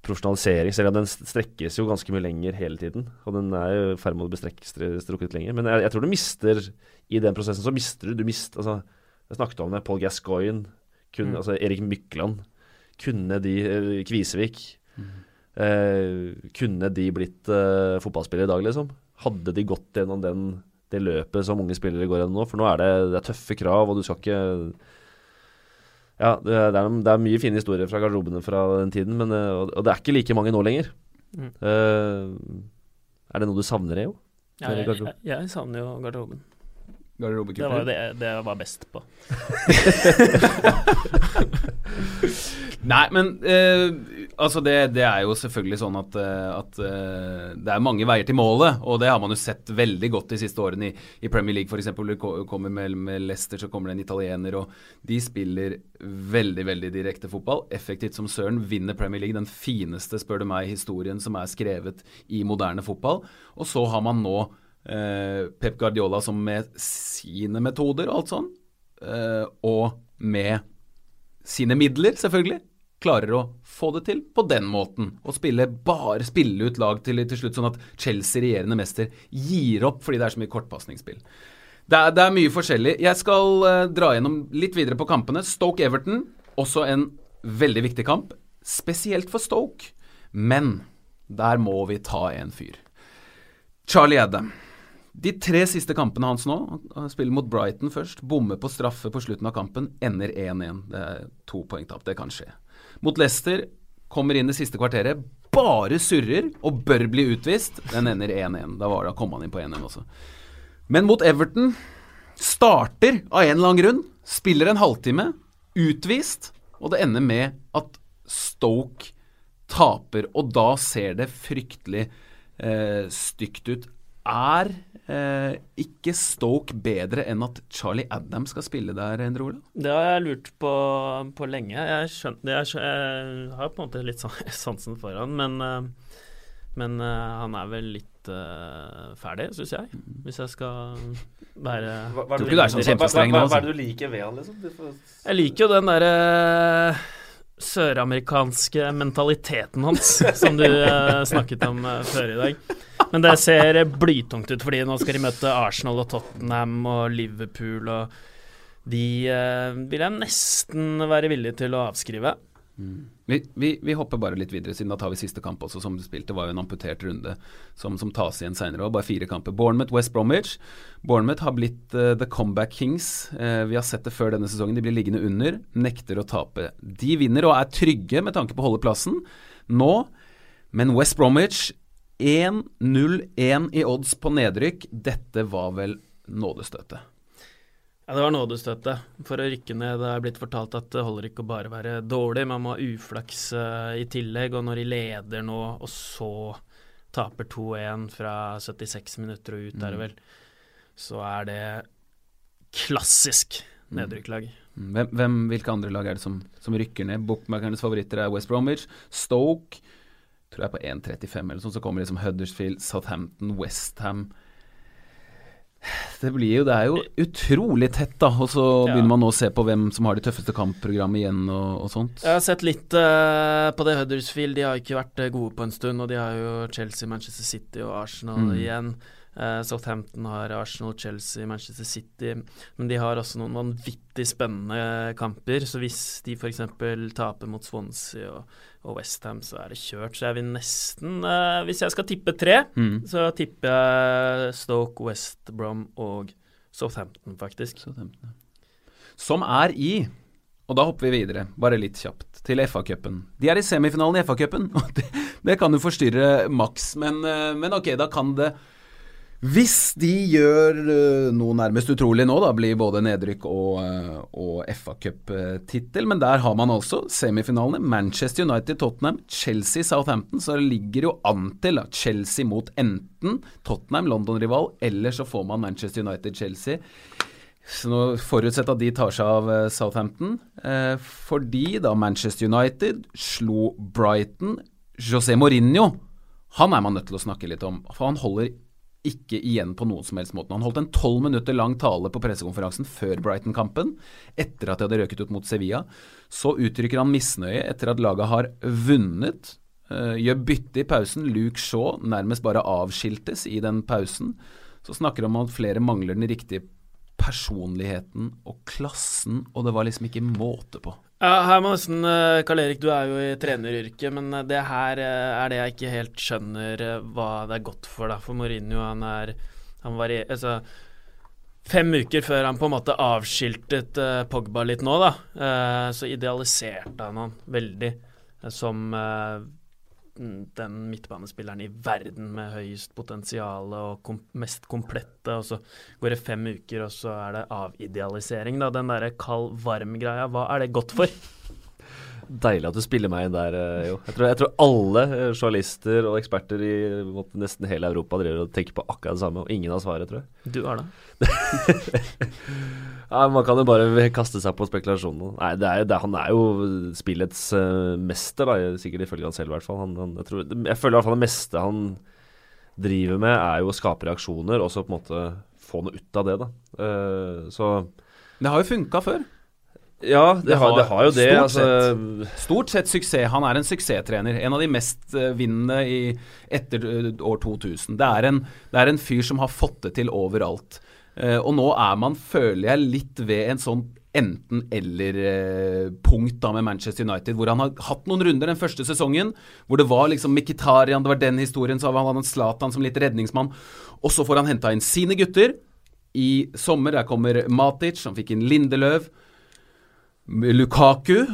profesjonalisering. Selv om den strekkes jo ganske mye lenger hele tiden. Og den er jo i ferd med å bli strukket lenger. Men jeg, jeg tror du mister I den prosessen så mister du Du mister Altså, jeg snakket om det. Paul Gascoigne, kun, Mm. altså Erik Mykland. Kunne de eh, Kvisevik. Mm. Eh, kunne de blitt eh, fotballspillere i dag, liksom? Hadde de gått gjennom den, det løpet som unge spillere går gjennom nå? For nå er det, det er tøffe krav, og du skal ikke Ja, det, det, er, det er mye fine historier fra garderobene fra den tiden, men, eh, og, og det er ikke like mange nå lenger. Mm. Eh, er det noe du savner, Eo? Ja, jeg, jeg, jeg savner jo garderoben. Det var det, det jeg var best på. Nei, men eh, altså det, det er jo selvfølgelig sånn at, eh, at eh, det er mange veier til målet, og det har man jo sett veldig godt de siste årene i, i Premier League f.eks. Kommer med, med Leicester, så kommer det en italiener, og de spiller veldig, veldig direkte fotball. Effektivt som søren. Vinner Premier League, den fineste, spør du meg, historien som er skrevet i moderne fotball. Og så har man nå Pep Guardiola som med sine metoder og alt sånn, eh, og med sine midler, selvfølgelig, klarer å få det til på den måten. Og spille bare spille ut lag til, til slutt, sånn at Chelsea, regjerende mester, gir opp fordi det er så mye kortpasningsspill. Det er, det er mye forskjellig. Jeg skal eh, dra gjennom litt videre på kampene. Stoke-Everton, også en veldig viktig kamp. Spesielt for Stoke. Men der må vi ta en fyr. Charlie Adam. De tre siste kampene hans nå, spiller mot Brighton først, bommer på straffe på slutten av kampen, ender 1-1. Det er to poengtap, det kan skje. Mot Leicester, kommer inn det siste kvarteret, bare surrer og bør bli utvist. Den ender 1-1. Da, da kom han inn på 1-1 også. Men mot Everton starter av en eller annen grunn, spiller en halvtime, utvist, og det ender med at Stoke taper, og da ser det fryktelig eh, stygt ut. Er eh, ikke Stoke bedre enn at Charlie Adam skal spille der, Endre Ola? Det har jeg lurt på, på lenge. Jeg, skjønner, jeg, skjønner, jeg har på en måte litt sånn sansen for han, men, eh, men eh, han er vel litt eh, ferdig, syns jeg. Hvis jeg skal være hva, hva, du er sånn kjempestreng Hva, hva, altså. er det du liker ved han, liksom? Får- Jeg liker jo den derre søramerikanske mentaliteten hans, som du uh, snakket om før i dag. Men det ser blytungt ut, fordi nå skal de møte Arsenal og Tottenham og Liverpool, og de eh, vil jeg nesten være villig til å avskrive. Vi, vi, vi hopper bare litt videre, siden da tar vi siste kamp også, som du spilte. Det var jo en amputert runde som, som tas igjen seinere. Bare fire kamper. Bournemouth, West Bromwich. Bournemouth har blitt uh, the comeback kings. Uh, vi har sett det før denne sesongen. De blir liggende under, nekter å tape. De vinner og er trygge med tanke på å holde plassen nå, men West Bromwich 1-0-1 i odds på nedrykk. Dette var vel nådestøtet. Ja, det var nådestøtte. For å rykke ned det er blitt fortalt at det holder ikke å bare være dårlig, man må ha uflaks eh, i tillegg. Og når de leder nå, og så taper 2-1 fra 76 minutter og ut, er det vel, så er det klassisk nedrykklag. Hvem, hvem, hvilke andre lag er det som, som rykker ned? Bookmakernes favoritter er West Bromwich, Stoke tror jeg på 1,35 eller sånn. Så kommer liksom Huddersfield, Southampton, Westham. Det blir jo, det er jo utrolig tett, da. Og så Ja. begynner man nå å se på hvem som har det tøffeste kampprogrammet igjen og, og sånt. Jeg har sett litt uh, på det Huddersfield. De har ikke vært eh, gode på en stund, og de har jo Chelsea, Manchester City og Arsenal Mm. igjen. Eh, Southampton har Arsenal, Chelsea, Manchester City. Men de har også noen vanvittig spennende kamper. Så hvis de f.eks. taper mot Swansea og, og Westham, så er det kjørt. Så jeg vil nesten uh, Hvis jeg skal tippe tre, Mm. så tipper jeg Stoke, West Brom og Southampton, faktisk. Southampton. Som er i Og da hopper vi videre, bare litt kjapt, til FA-cupen. De er i semifinalen i FA-cupen, og det, det kan jo forstyrre maks, men, eh, men ok, da kan det Hvis de gjør uh, noe nærmest utrolig nå, da blir både nedrykk og, uh, og FA Cup-tittel. Men der har man altså semifinalene. Manchester United, Tottenham, Chelsea, Southampton. Så det ligger jo an til at Chelsea mot enten Tottenham, London-rival, eller så får man Manchester United, Chelsea. Så nå Forutsett at de tar seg av uh, Southampton. fordi da Manchester United slo Brighton José Mourinho, han er man nødt til å snakke litt om. For han holder ikke igjen på noen som helst måte. Han holdt en tolv minutter lang tale på pressekonferansen før Brighton-kampen, etter at de hadde røket ut mot Sevilla. Så uttrykker han misnøye etter at laget har vunnet. Uh, gjør bytte i pausen. Luke Shaw nærmest bare avskiltes i den pausen. Så snakker han om at flere mangler den riktige personligheten og klassen, og det var liksom ikke måte på. Ja, her eh, Karl Erik, du er jo i treneryrket, men eh, det her eh, er det jeg ikke helt skjønner hva det er godt for. da, For Mourinho, han er han var i, altså, Fem uker før han på en måte avskiltet uh, Pogba litt nå, da, uh, så idealiserte han han veldig uh, som den midtbanespilleren i verden med høyest potensial og kom mest komplette, og så går det fem uker, og så er det avidealisering, da. Den derre kald-varm-greia, hva er det godt for? Deilig at du spiller meg inn der, eh, jo. Jeg tror, jeg tror alle eh, journalister og eksperter i nesten hele Europa driver og tenker på akkurat det samme, og ingen har svaret, tror jeg. Du har det. ja, man kan jo bare kaste seg på spekulasjonen. Nei, det er, det, han er jo spillets uh, mester, da, sikkert ifølge han selv i hvert fall. Han, han, jeg, tror, jeg, føler i hvert fall det meste han driver med, er jo å skape reaksjoner, og så på en måte få noe ut av det, da. Uh, så Det har jo funka før. Ja, det, det, har, det, har, jo det. Stort, altså. sett, stort sett suksess. Han er en suksesstrener. En av de mest uh, vinnende i, etter uh, år 2000. Det er, en, det er en fyr som har fått det til overalt. Uh, og nå er man, føler jeg, litt ved en sånn enten-eller-punkt da med Manchester United, hvor han har hatt noen runder den første sesongen, hvor det var liksom Mkhitarian, det var den historien, så har han Zlatan som litt redningsmann, og så får han henta inn sine gutter. I sommer der kommer Matic, han fikk inn Lindeløv. Lukaku.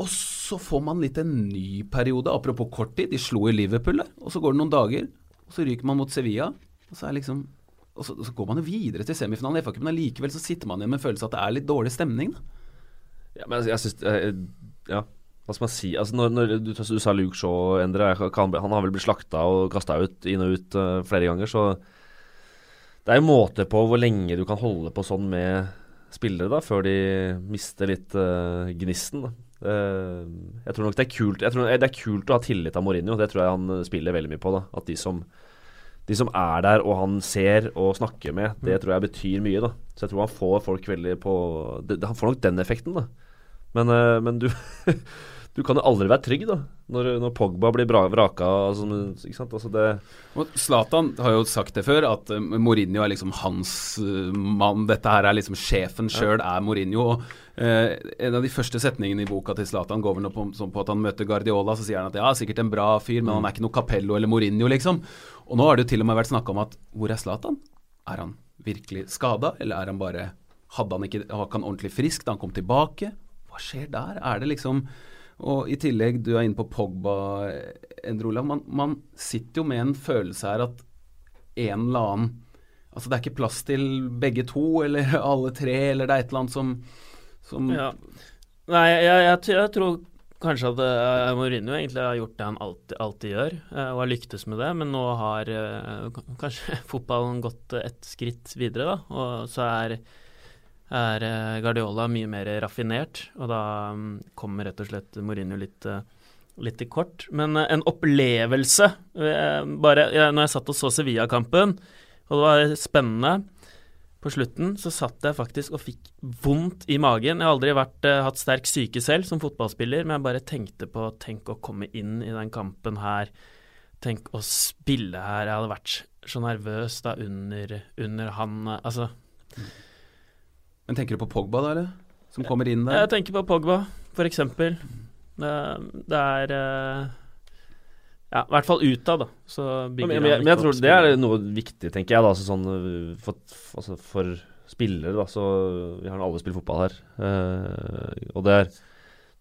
Og så får man litt en ny periode. Apropos kort tid, de slo i Liverpool der. Og så går det noen dager, og så ryker man mot Sevilla. Og så, liksom, og så, og så går man jo videre til semifinalen i FA-cupen. Likevel så sitter man igjen med en følelse at det er litt dårlig stemning. Da. Ja, men jeg, jeg synes, Ja, hva skal man si? Altså, når, når du, du, sa Luke Shaw, Endre, han, han, har vel blitt slakta og kasta ut inn og ut uh, flere ganger, så det er jo måte på hvor lenge du kan holde på sånn med spillere da, før de mister litt uh, gnisten. Da. Uh, jeg tror nok det er kult Jeg tror Det er kult å ha tillit av Mourinho. Det tror jeg han spiller veldig mye på. da At de som, de som er der og han ser og snakker med, det mm. tror jeg betyr mye. da Så jeg tror han får folk veldig på det, Han får nok den effekten, da. Men, uh, men du du kan jo aldri være trygg da når, når Pogba blir bra, vraka. Altså, ikke sant? Altså det Zlatan har jo sagt det før, at uh, Mourinho er liksom hans uh, mann. Dette her er liksom sjefen sjøl, ja. er Mourinho. Og, uh, en av de første setningene i boka til Zlatan går vel på, på, at han møter Guardiola, så sier han at ja, sikkert en bra fyr, men mm. han er ikke noe Capello eller Mourinho, liksom. Og nå har det jo til og med vært snakka om at hvor er Zlatan? Er han virkelig skada, eller er han bare Hadde han ikke, var han ordentlig frisk da han kom tilbake? Hva skjer der? Er det liksom og i tillegg, du er inne på Pogba, Endrola. Man, man sitter jo med en følelse her at en eller annen Altså det er ikke plass til begge to, eller alle tre, eller det er et eller annet som, som ja. Nei, jeg, jeg, jeg, tror kanskje at uh, Mourinho egentlig har gjort det han alltid, alltid gjør, uh, og har lyktes med det. Men nå har uh, kanskje fotballen gått et skritt videre, da. Og så er er eh, Guardiola mye mer raffinert, og da mm, kommer rett og slett Mourinho litt, eh, litt i kort. Men eh, en opplevelse bare, Når jeg satt og så Sevilla-kampen, og det var spennende på slutten så satt jeg faktisk og fikk vondt i magen. Jeg har aldri vært, hatt sterk syke selv som fotballspiller, men jeg bare tenkte på Tenk å komme inn i den kampen her. Tenk å spille her. Jeg hadde vært så nervøs da under, under han Altså. Mm. Men tenker du på Pogba, da, eller? Som kommer inn der? Jeg tenker på Pogba, eksempel. Det, det er eh, Ja, i hvert fall utad, da. Så men, men, men, jeg tror det er noe viktig, tenker jeg, da. Altså, sånn, eh, for, altså, for spillere, da, så Vi har alle spilt fotball her. Uh, og det er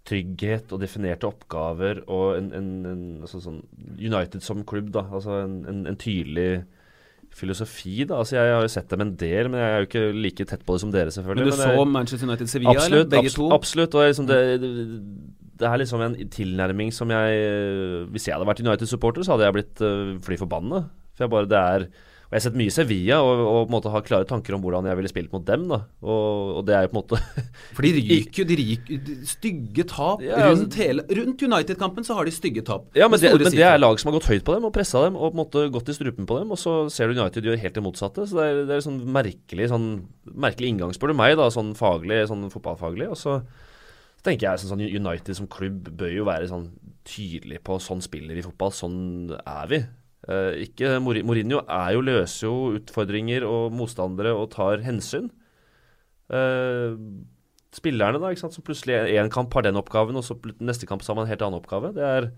trygghet og definerte oppgaver og en, en, en altså sånn United som klubb, da. Altså en, en, tydelig filosofi, da. Altså, jeg har jo sett dem en del, men jeg er jo ikke like tett på det som dere, selvfølgelig. Men du men så jeg, Manchester United-Sevilla, eller? Begge abs to? absolutt. Og liksom det, det, det er liksom en tilnærming som jeg Hvis jeg hadde vært United-supporter, så hadde jeg blitt uh, fly forbanna. For jeg bare, det er og Jeg har sett mye Sevilla og, og på en måte har klare tanker om hvordan jeg ville spilt mot dem. da Og, og det er jo på en måte For de ryker jo, de ryker de Stygge tap Ja, altså- rundt hele Rundt United-kampen så har de stygge tap. Ja, men det, men det er lag som har gått høyt på dem og pressa dem og på en måte gått i strupen på dem, og så ser du United gjør helt det motsatte. Så det er, det er sånn merkelig sånn merkelig inngang, spør du meg, da, sånn faglig, sånn fotballfaglig. Og så, så tenker jeg sånn, sånn United som klubb bør jo være sånn tydelig på sånn spiller vi fotball, sånn er vi. Eh, ikke Mourinho er jo løser jo utfordringer og motstandere og tar hensyn. Eh, spillerne, da, som plutselig en kamp har den oppgaven, og så neste kamp så har man en helt annen oppgave. Det, er,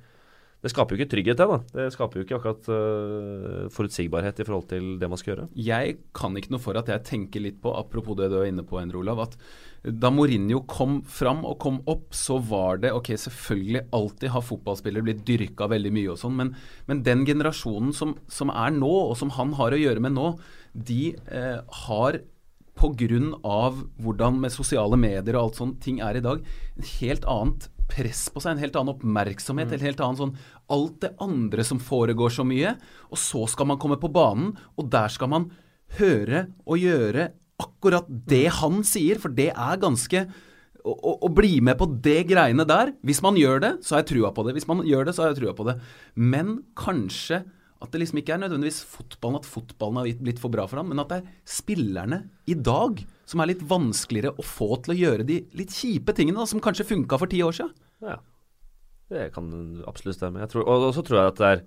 det skaper jo ikke trygghet, det. da. Det skaper jo ikke akkurat uh, forutsigbarhet i forhold til det man skal gjøre. Jeg kan ikke noe for at jeg tenker litt på, apropos det du er inne på, Endre Olav, at da Mourinho kom fram og kom opp, så var det ok, selvfølgelig alltid har fotballspillere blitt dyrka veldig mye og sånn, men, men den generasjonen som, som er nå, og som han har å gjøre med nå, de eh, har pga. hvordan med sosiale medier og alt sånt ting er i dag, en helt annet press på seg, en helt annen oppmerksomhet, en helt annen sånn Alt det andre som foregår så mye, og så skal man komme på banen, og der skal man høre og gjøre akkurat det han sier, for det er ganske å, å, å bli med på det greiene der Hvis man gjør det, så har jeg trua på det. Hvis man gjør det, så har jeg trua på det. Men kanskje at det liksom ikke er nødvendigvis fotballen, at fotballen har blitt for bra for ham, men at det er spillerne i dag som er litt vanskeligere å få til å gjøre de litt kjipe tingene da, som kanskje funka for ti år siden. Ja, det kan absolutt stemme. Tror, og så tror jeg at det er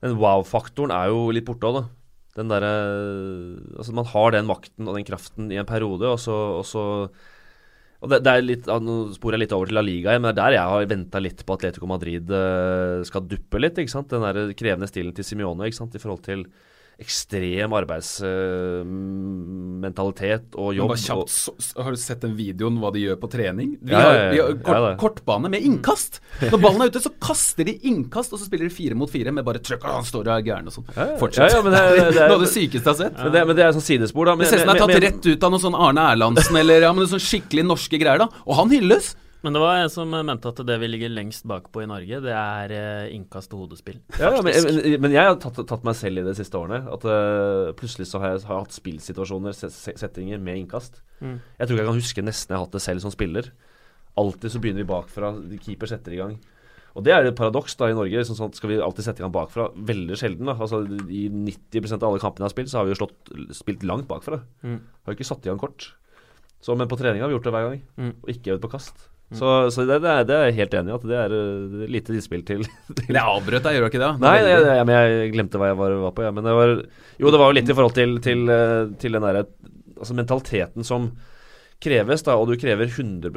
Den wow-faktoren er jo litt borte òg, da. Den derre Altså, man har den makten og den kraften i en periode, og så, og så og det, det er litt, Nå sporer jeg litt over til La Liga, men det er der jeg har venta litt på Atletico Madrid eh, skal duppe litt. ikke sant? Den der krevende stilen til Simione ikke sant? i forhold til ekstrem arbeidsmentalitet og jobb. kjapt, så, har du sett den videoen hva de gjør på trening? Vi har, vi har kort, kortbane med innkast! Når ballen er ute, så kaster de innkast, og så spiller de fire mot fire med bare trøkk, og han står og er gæren og sånn. Fortsett. Ja, ja, det, det det Noe av det sykeste jeg har sett. men, det, men det er sånn sidespor, da. Det ser ut som det er tatt rett ut av noe sånn Arne Erlandsen eller ja, men sånn skikkelig norske greier, da. Og han hylles! Men det var en som mente at det vi ligger lengst bakpå i Norge, det er eh, innkast og hodespill. Ja, ja, men, men, men jeg har tatt, tatt meg selv i de siste årene. At uh, plutselig så har jeg, har hatt spillsituasjoner, se- se- settinger, med innkast. Mm. Jeg tror ikke jeg kan huske nesten jeg har hatt det selv som spiller. Alltid så begynner vi bakfra, keeper setter i gang. Og det er et paradoks da i Norge. Sånn sånn skal vi alltid sette i gang bakfra? Veldig sjelden. da Altså I 90% av alle kampene jeg har spilt, så har vi jo slått, spilt langt bakfra. Mm. Har jo ikke satt i gang kort. Så, men på trening har vi gjort det hver gang. Mm. Og ikke øvd på kast. Så, så det, det, er, det er jeg helt enig i. At det er uh, lite innspill til, til Det avbrøt deg, gjør du ikke det? Nei, det, ja, men jeg glemte hva jeg var, var på. Ja. Men det var, jo, det var jo litt i forhold til, til, eh, til den derre altså mentaliteten som kreves, da, og du krever 100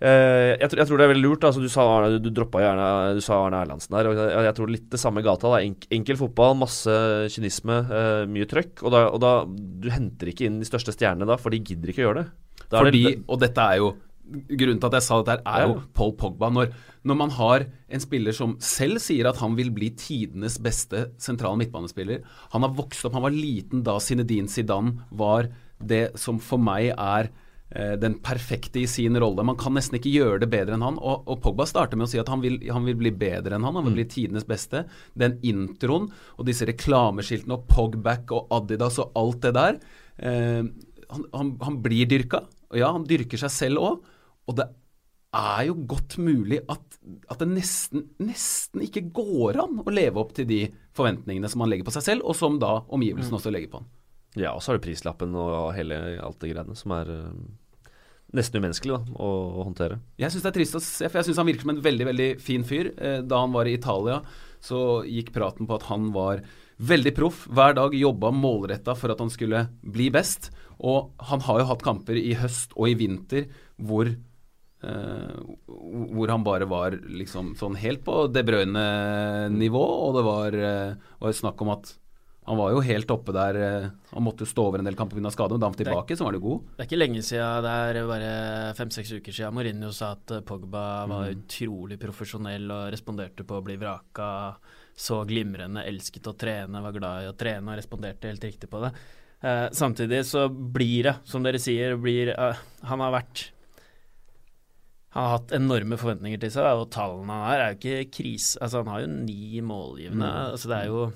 eh, jeg, tror- jeg tror det er veldig lurt. Altså, du sa Arne, du du gjerne Du sa Arne Erlandsen der. Og jeg, jeg tror litt det samme gata. Da. Enk, enkel fotball, masse kynisme, eh, mye trøkk. Og da, og da Du henter ikke inn de største stjernene da, for de gidder ikke å gjøre det. Fordi, det, og dette er jo Grunnen til at jeg sa dette, er jo Paul Pogba. Når, når man har en spiller som selv sier at han vil bli tidenes beste sentrale midtbanespiller Han har vokst opp, han var liten da Zinedine Zidane var det som for meg er eh, den perfekte i sin rolle. Man kan nesten ikke gjøre det bedre enn han. Og, og Pogba starter med å si at han vil, han vil bli bedre enn han. Han vil bli tidenes beste. Den introen og disse reklameskiltene og Pogback og Adidas og alt det der eh, han, han, han blir dyrka. Og ja, han dyrker seg selv òg. Og det er jo godt mulig at, at det nesten, nesten ikke går an å leve opp til de forventningene som han legger på seg selv, og som da omgivelsene også legger på han. ja, og så har du prislappen og hele alt det greiene som er eh, nesten umenneskelig da, å, å håndtere. Jeg syns det er trist å se, for jeg syns han virker som en veldig veldig fin fyr. Eh, Da han var i Italia, så gikk praten på at han var veldig proff. Hver dag jobba målretta for at han skulle bli best. Og han har jo hatt kamper i høst og i vinter hvor Uh, hvor han bare var liksom sånn helt på De Bruyne-nivå, og det var, uh, var snakk om at han var jo helt oppe der uh, Han måtte stå over en del kamper pga. skade, men da han var tilbake, så var han god. Det er ikke lenge siden, det er bare fem-seks uker siden Mourinho sa at eh, Pogba var Mm. utrolig profesjonell og responderte på å bli vraka så glimrende, elsket å trene, var glad i å trene og responderte helt riktig på det. Uh, samtidig så blir det, som dere sier, blir, uh, Han har vært Han har hatt enorme forventninger til seg, og tallene han har, er jo ikke krise. Altså, han har jo ni målgivende. Mm. Altså, det er jo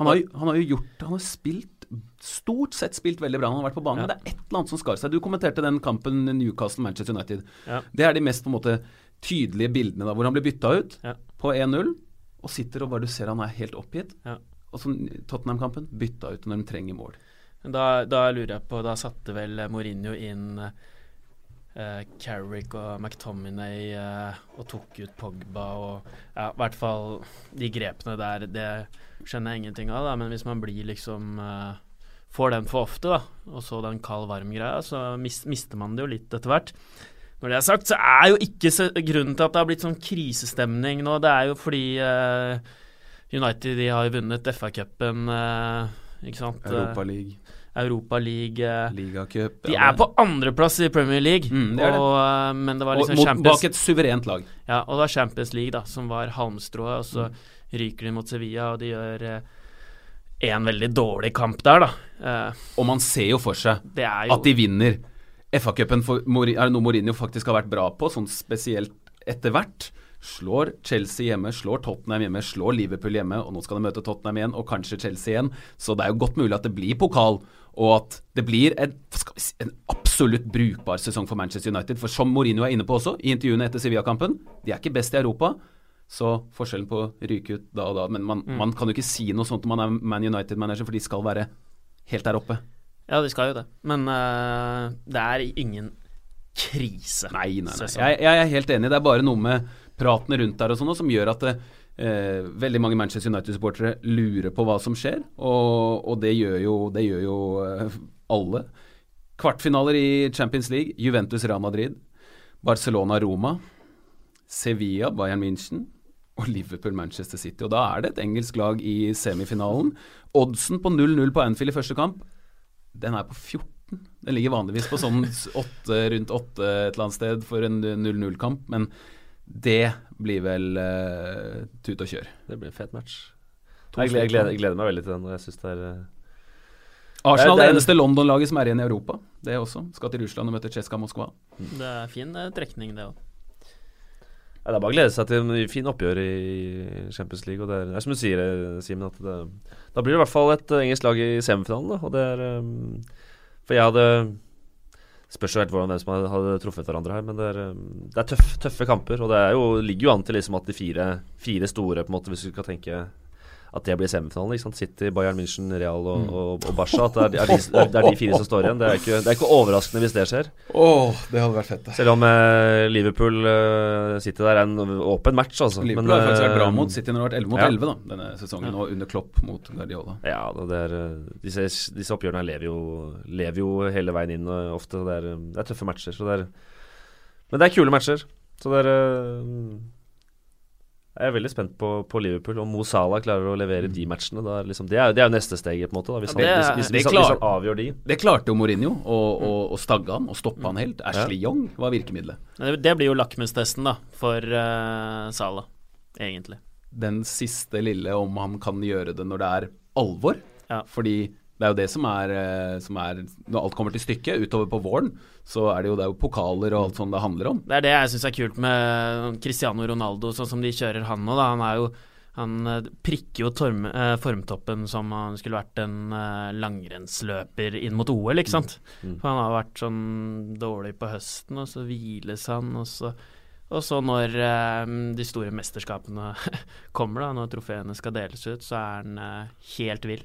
han har, han har, jo gjort Han har spilt stort sett spilt veldig bra han har vært på banen, ja. men det er et eller annet som skar seg. Du kommenterte den kampen Newcastle-Manchester United. Ja. Det er de mest på en måte tydelige bildene da, hvor han blir bytta ut ja. på 1-0 og sitter og bare du ser han er helt oppgitt. Og så Tottenham-kampen bytta ut når de trenger mål. Da, da, lurer jeg på Da satte vel Mourinho inn eh, Carrick og McTominay eh, og tok ut Pogba og Ja, i hvert fall de grepene der, det skjønner jeg ingenting av, da. Men hvis man blir liksom eh, Får den for ofte, da, og så den kald-varm-greia, så mis, mister man det jo litt etter hvert. Når det er sagt, så er jo ikke grunnen til at det har blitt sånn krisestemning nå, det er jo fordi United de har jo vunnet FA-cupen, ikke sant. Europa League. Europa League Ligacup De er på andreplass i Premier League, mm, det og, det. Eh, men det var liksom og, mot, Bak et suverent lag. Ja, og det var Champions League da som var halmstrået, og så mm. ryker de mot Sevilla, og de gjør én eh, veldig dårlig kamp der, da. Eh, og man ser jo for seg at de vinner. FA-cupen er det noe Mourinho faktisk har vært bra på, sånn spesielt etter hvert. Slår Chelsea hjemme, slår Tottenham hjemme, slår Liverpool hjemme, og nå skal de møte Tottenham igjen, og kanskje Chelsea igjen. Så det er jo godt mulig at det blir pokal, og at det blir en, si, en absolutt brukbar sesong for Manchester United. For som Mourinho er inne på også, i intervjuene etter Sevilla-kampen, de er ikke best i Europa. Så forskjellen på å ryke ut da og da Men man, mm. man kan jo ikke si noe sånt når man er Man United-manager, for de skal være helt der oppe. Ja, de skal jo det. Men uh, det er ingen krise. Nei, nei, nei. Jeg, jeg, er helt enig. Det er bare noe med praten rundt der og sånn som gjør at det, eh, veldig mange Manchester United-supportere lurer på hva som skjer, og, og det gjør jo, det gjør jo eh, alle. Kvartfinaler i Champions League, Juventus-Real Madrid, Barcelona-Roma, Sevilla, Bayern München og Liverpool-Manchester City. Og Da er det et engelsk lag i semifinalen. Oddsen på 0-0 på Anfield i første kamp, den er på 14. Den ligger vanligvis på sånn 8, rundt 8 et eller annet sted for en 0-0-kamp, men det blir vel uh, tut og kjør. Det blir en fet match. Jeg gleder, jeg, gleder, jeg gleder, meg veldig til den. og jeg synes det er... Uh... Arsenal er det eneste London-laget som er igjen i Europa. Det også. Skal til Russland og møte Tsjetsja Moskva. Det er fin uh, trekning, det òg. Ja, det er bare å glede seg til en fin oppgjør i Champions League. Og det er, det er som du sier, Simen, at det, da blir det i hvert fall et engelsk lag i semifinalen. Da, og det er um, For jeg hadde Spørs jo helt hvordan hvem som hadde truffet hverandre her, men det er, det er tøff, tøffe kamper. Og det jo, ligger jo an til liksom at de fire, fire store, på en måte, hvis du skal tenke at det blir semifinalen. Ikke sant? City, Bayern München, Real og, mm. og, og Barca. At det er, er de, det er, de, fire som står igjen. Det er ikke, det er ikke overraskende hvis det skjer. Oh, det hadde vært fett det. Selv om eh, Liverpool uh, City der er en åpen match, altså. Liverpool Men, har faktisk vært bra eh, mot City når det har vært 11 mot ja. 11 da, denne sesongen, og under Klopp mot Guardiola. Ja, det er, disse, disse oppgjørene lever jo, lever jo, hele veien inn ofte. Det er, det er, tøffe matcher. Så det er, men det er kule matcher. Så det er jeg er veldig spent på, på, Liverpool. Om Mo Salah klarer å levere de matchene. Da, liksom, det, er, det, er, jo neste steget, på en måte. Da, hvis, han, hvis, hvis, hvis, klar, hvis, han, avgjør de. Det klarte jo Mourinho, å, å, å stagge han og stoppe han helt. Ashley ja. Young var virkemidlet. Det blir jo lakmustesten da, for uh, Salah, egentlig. Den siste lille om han kan gjøre det når det er alvor. Ja. Fordi det er jo det som er, eh, som er, Når alt kommer til stykket, utover på våren, så er det jo, det er jo pokaler og alt sånt det handler om. Det er det jeg syns er kult med Cristiano Ronaldo, sånn som de kjører han nå. Han er jo han eh, prikker jo torm, eh, formtoppen som han skulle vært en eh, langrennsløper inn mot OL, ikke sant. Mm. Mm. For han har vært sånn dårlig på høsten, og så hviles han, og så og så når eh, de store mesterskapene kommer, da, når trofeene skal deles ut, så er han eh, helt vill.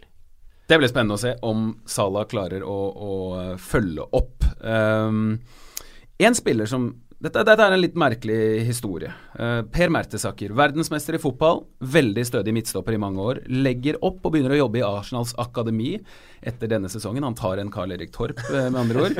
Det blir spennende å se om Salah klarer å, å følge opp. Um, en spiller som dette, dette, er en litt merkelig historie. Uh, per Mertesaker, verdensmester i fotball, veldig stødig midtstopper i mange år. Legger opp og begynner å jobbe i Arsenals akademi etter denne sesongen. Han tar en Karl Erik Torp, uh, med andre ord.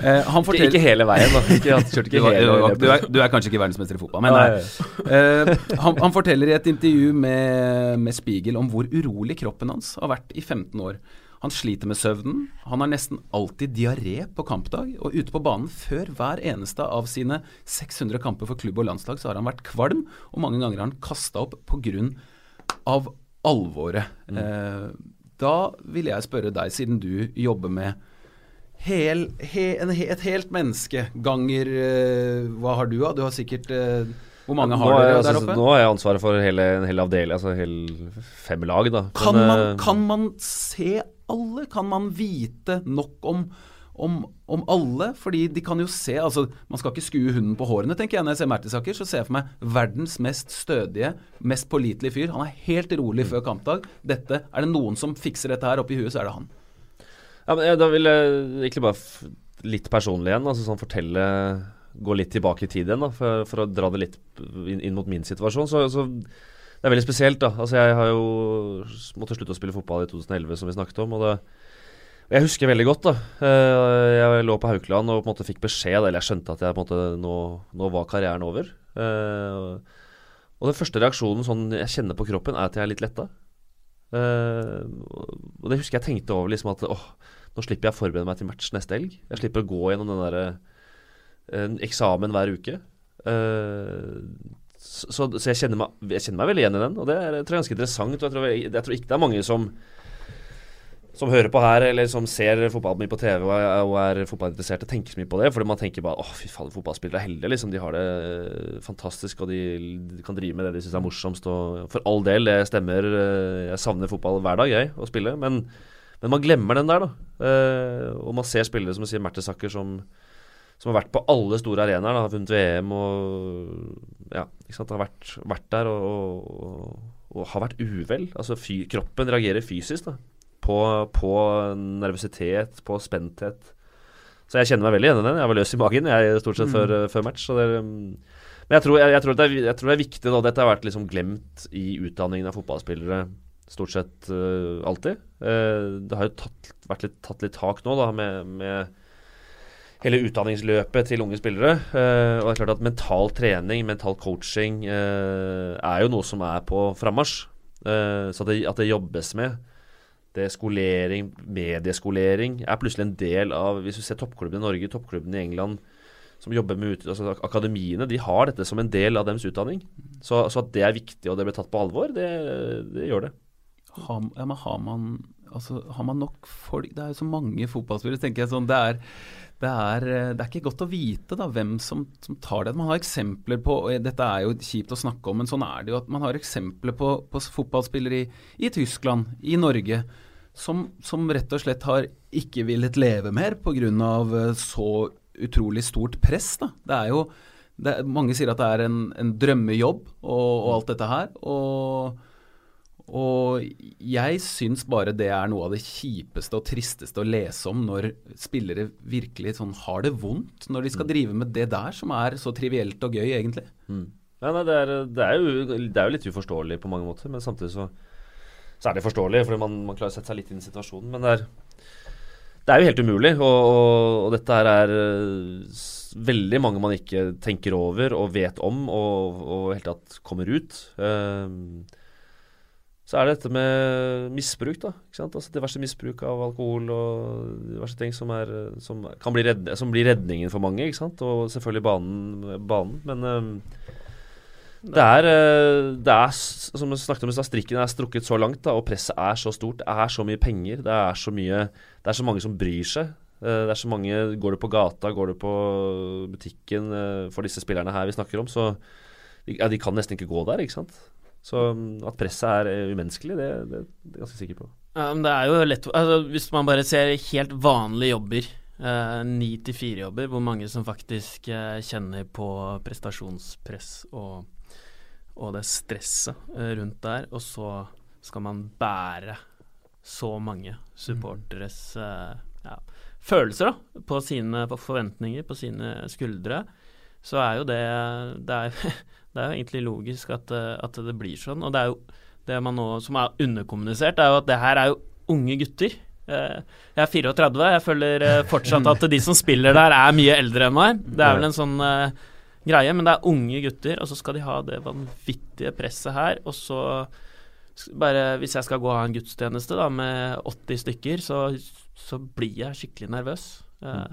Uh, han forteller, ikke, hele veien, da. Ikke, ikke hele veien. Du, er, du, er, kanskje ikke verdensmester i fotball, men nei. Han, han, forteller i et intervju med, med Spiegel om hvor urolig kroppen hans har vært i 15 år. Han sliter med søvnen. Han har nesten alltid diaré på kampdag. Og ute på banen før hver eneste av sine 600 kamper for klubb og landslag, så har han vært kvalm, og mange ganger har han kasta opp pga. alvoret. Mm. Eh, da vil jeg spørre deg, siden du jobber med hel, he, en, et helt menneske ganger uh, Hva har du, av? Du har sikkert uh, Hvor mange har dere der oppe? Nå har jeg ansvaret for hele, en hel avdeling, altså hele fem lag, da. Kan, Men, man, uh, kan man se alle? Kan man vite nok om om, om, alle, fordi de kan jo se altså Man skal ikke skue hunden på hårene, tenker jeg når jeg ser Mertesaker. Så ser jeg for meg verdens mest stødige, mest pålitelige fyr. Han er helt rolig før kampdag. Dette, Er det noen som fikser dette her oppi huet, så er det han. Ja, men Da vil jeg egentlig bare litt personlig igjen. altså sånn fortelle Gå litt tilbake i tid igjen, da, for, for å dra det litt inn, inn mot min situasjon. Så, så, det er veldig spesielt. da, altså Jeg har jo måttet slutte å spille fotball i 2011, som vi snakket om. og det jeg husker veldig godt da, eh, jeg lå på Haukeland og på en måte fikk beskjed, eller jeg skjønte at jeg på en måte, nå, nå var karrieren over. Eh, og den første reaksjonen sånn jeg kjenner på kroppen, er at jeg er litt letta. Eh, og det husker jeg tenkte over liksom at åh, nå slipper jeg å forberede meg til match neste helg. Jeg slipper å gå gjennom den der eksamen hver uke. Så, så, jeg, kjenner meg, jeg, kjenner meg, veldig igjen i den, og det er, jeg tror jeg er ganske interessant. Og jeg tror, jeg, jeg tror ikke det er mange som som hører på her, eller som ser fotballen min på TV og er, og er fotballinteresserte, tenker så mye på det. Fordi man tenker bare å, fy faen, fotballspillere er heldige. Liksom. De har det eh, fantastisk, og de, kan drive med det de syns er morsomst. Og for all del, det stemmer. Eh, jeg savner fotball hver dag, jeg, å spille. Men, men man glemmer den der, da. Eh, og man ser spillere som sier Mertesacker som, som har vært på alle store arenaer. Har vunnet VM og ja, ikke sant, har vært, vært der og, og, og, har vært uvel. Altså fy, kroppen reagerer fysisk, da på, på nervøsitet, på spenthet. Så jeg kjenner meg veldig igjen i den. Jeg var løs i magen jeg stort sett mm. før, før, match. Det, men jeg tror, jeg, jeg, tror er, jeg tror, det er, viktig nå. Dette har vært liksom glemt i utdanningen av fotballspillere stort sett uh, alltid. Uh, det har jo tatt, vært litt, tatt litt tak nå da, med, med, hele utdanningsløpet til unge spillere. Uh, og det er klart at mental trening, mental coaching, er jo noe som er på frammarsj. så det, at det jobbes med det skolering, medieskolering, er plutselig en del av Hvis du ser toppklubben i Norge, toppklubben i England, som jobber med altså Akademiene de har dette som en del av deres utdanning. Så, så at det er viktig og det blir tatt på alvor, det, det gjør det. Har, ja, men har man, altså, har man nok folk Det er jo så mange fotballspillere, tenker jeg sånn. Det er det er, det er, ikke godt å vite da, hvem som, som, tar det. Man har eksempler på og Dette er jo kjipt å snakke om, men sånn er det jo. at Man har eksempler på, på fotballspillere i, i, Tyskland, i Norge, som, som, rett og slett har ikke villet leve mer pga. Eh, så utrolig stort press. Da. Det er jo, det, Mange sier at det er en, en drømmejobb og, og, alt dette her. og og jeg syns bare det er noe av det kjipeste og tristeste å lese om når spillere virkelig sånn har det vondt når de skal mm. drive med det der som er så trivielt og gøy, egentlig. Mm. Ja, nei, det, er, det, er jo, det, er, jo, litt uforståelig på mange måter, men samtidig så, så er det forståelig, fordi man, man, klarer å sette seg litt inn i situasjonen. Men det er, det er jo helt umulig, og, og, og dette her er veldig mange man ikke tenker over og vet om, og, i det hele tatt kommer ut. Uh, så er det dette med misbruk, da. ikke sant? Altså Diverse misbruk av alkohol og diverse ting som, er, som, kan bli, redd, som blir redningen for mange. ikke sant? Og selvfølgelig banen. banen. Men um, det er, eh, det er, som vi snakket om i stad, strikken er strukket så langt, da, og presset er så stort. Det er så mye penger. Det er så, mye, det er så mange som bryr seg. Eh, det er så mange Går du på gata, går du på butikken for disse spillerne her vi snakker om, så ja, de kan nesten ikke gå der, ikke sant. Så um, at presset er eh, umenneskelig, det, det, det er jeg ganske sikker på. Um, det er jo lett altså, Hvis man bare ser helt vanlige jobber, eh, ni til fire-jobber, hvor mange som faktisk uh, kjenner på prestasjonspress og, og det stresset uh, rundt der, og så skal man bære så mange supporteres uh, ja, følelser da, på sine forventninger, på sine skuldre, så er jo det Det er Det er jo egentlig logisk at, eh, at, det blir sånn. Og det er jo det man nå, som er underkommunisert, er jo at det her er jo unge gutter. Eh, jeg er 34, jeg føler eh, fortsatt at de som spiller der, er mye eldre enn meg. Det er vel en sånn uh, greie, men det er unge gutter, og så skal de ha det vanvittige presset her. Og så bare Hvis jeg skal gå og ha en gudstjeneste da, med 80 stykker, så, så blir jeg skikkelig nervøs. Uh,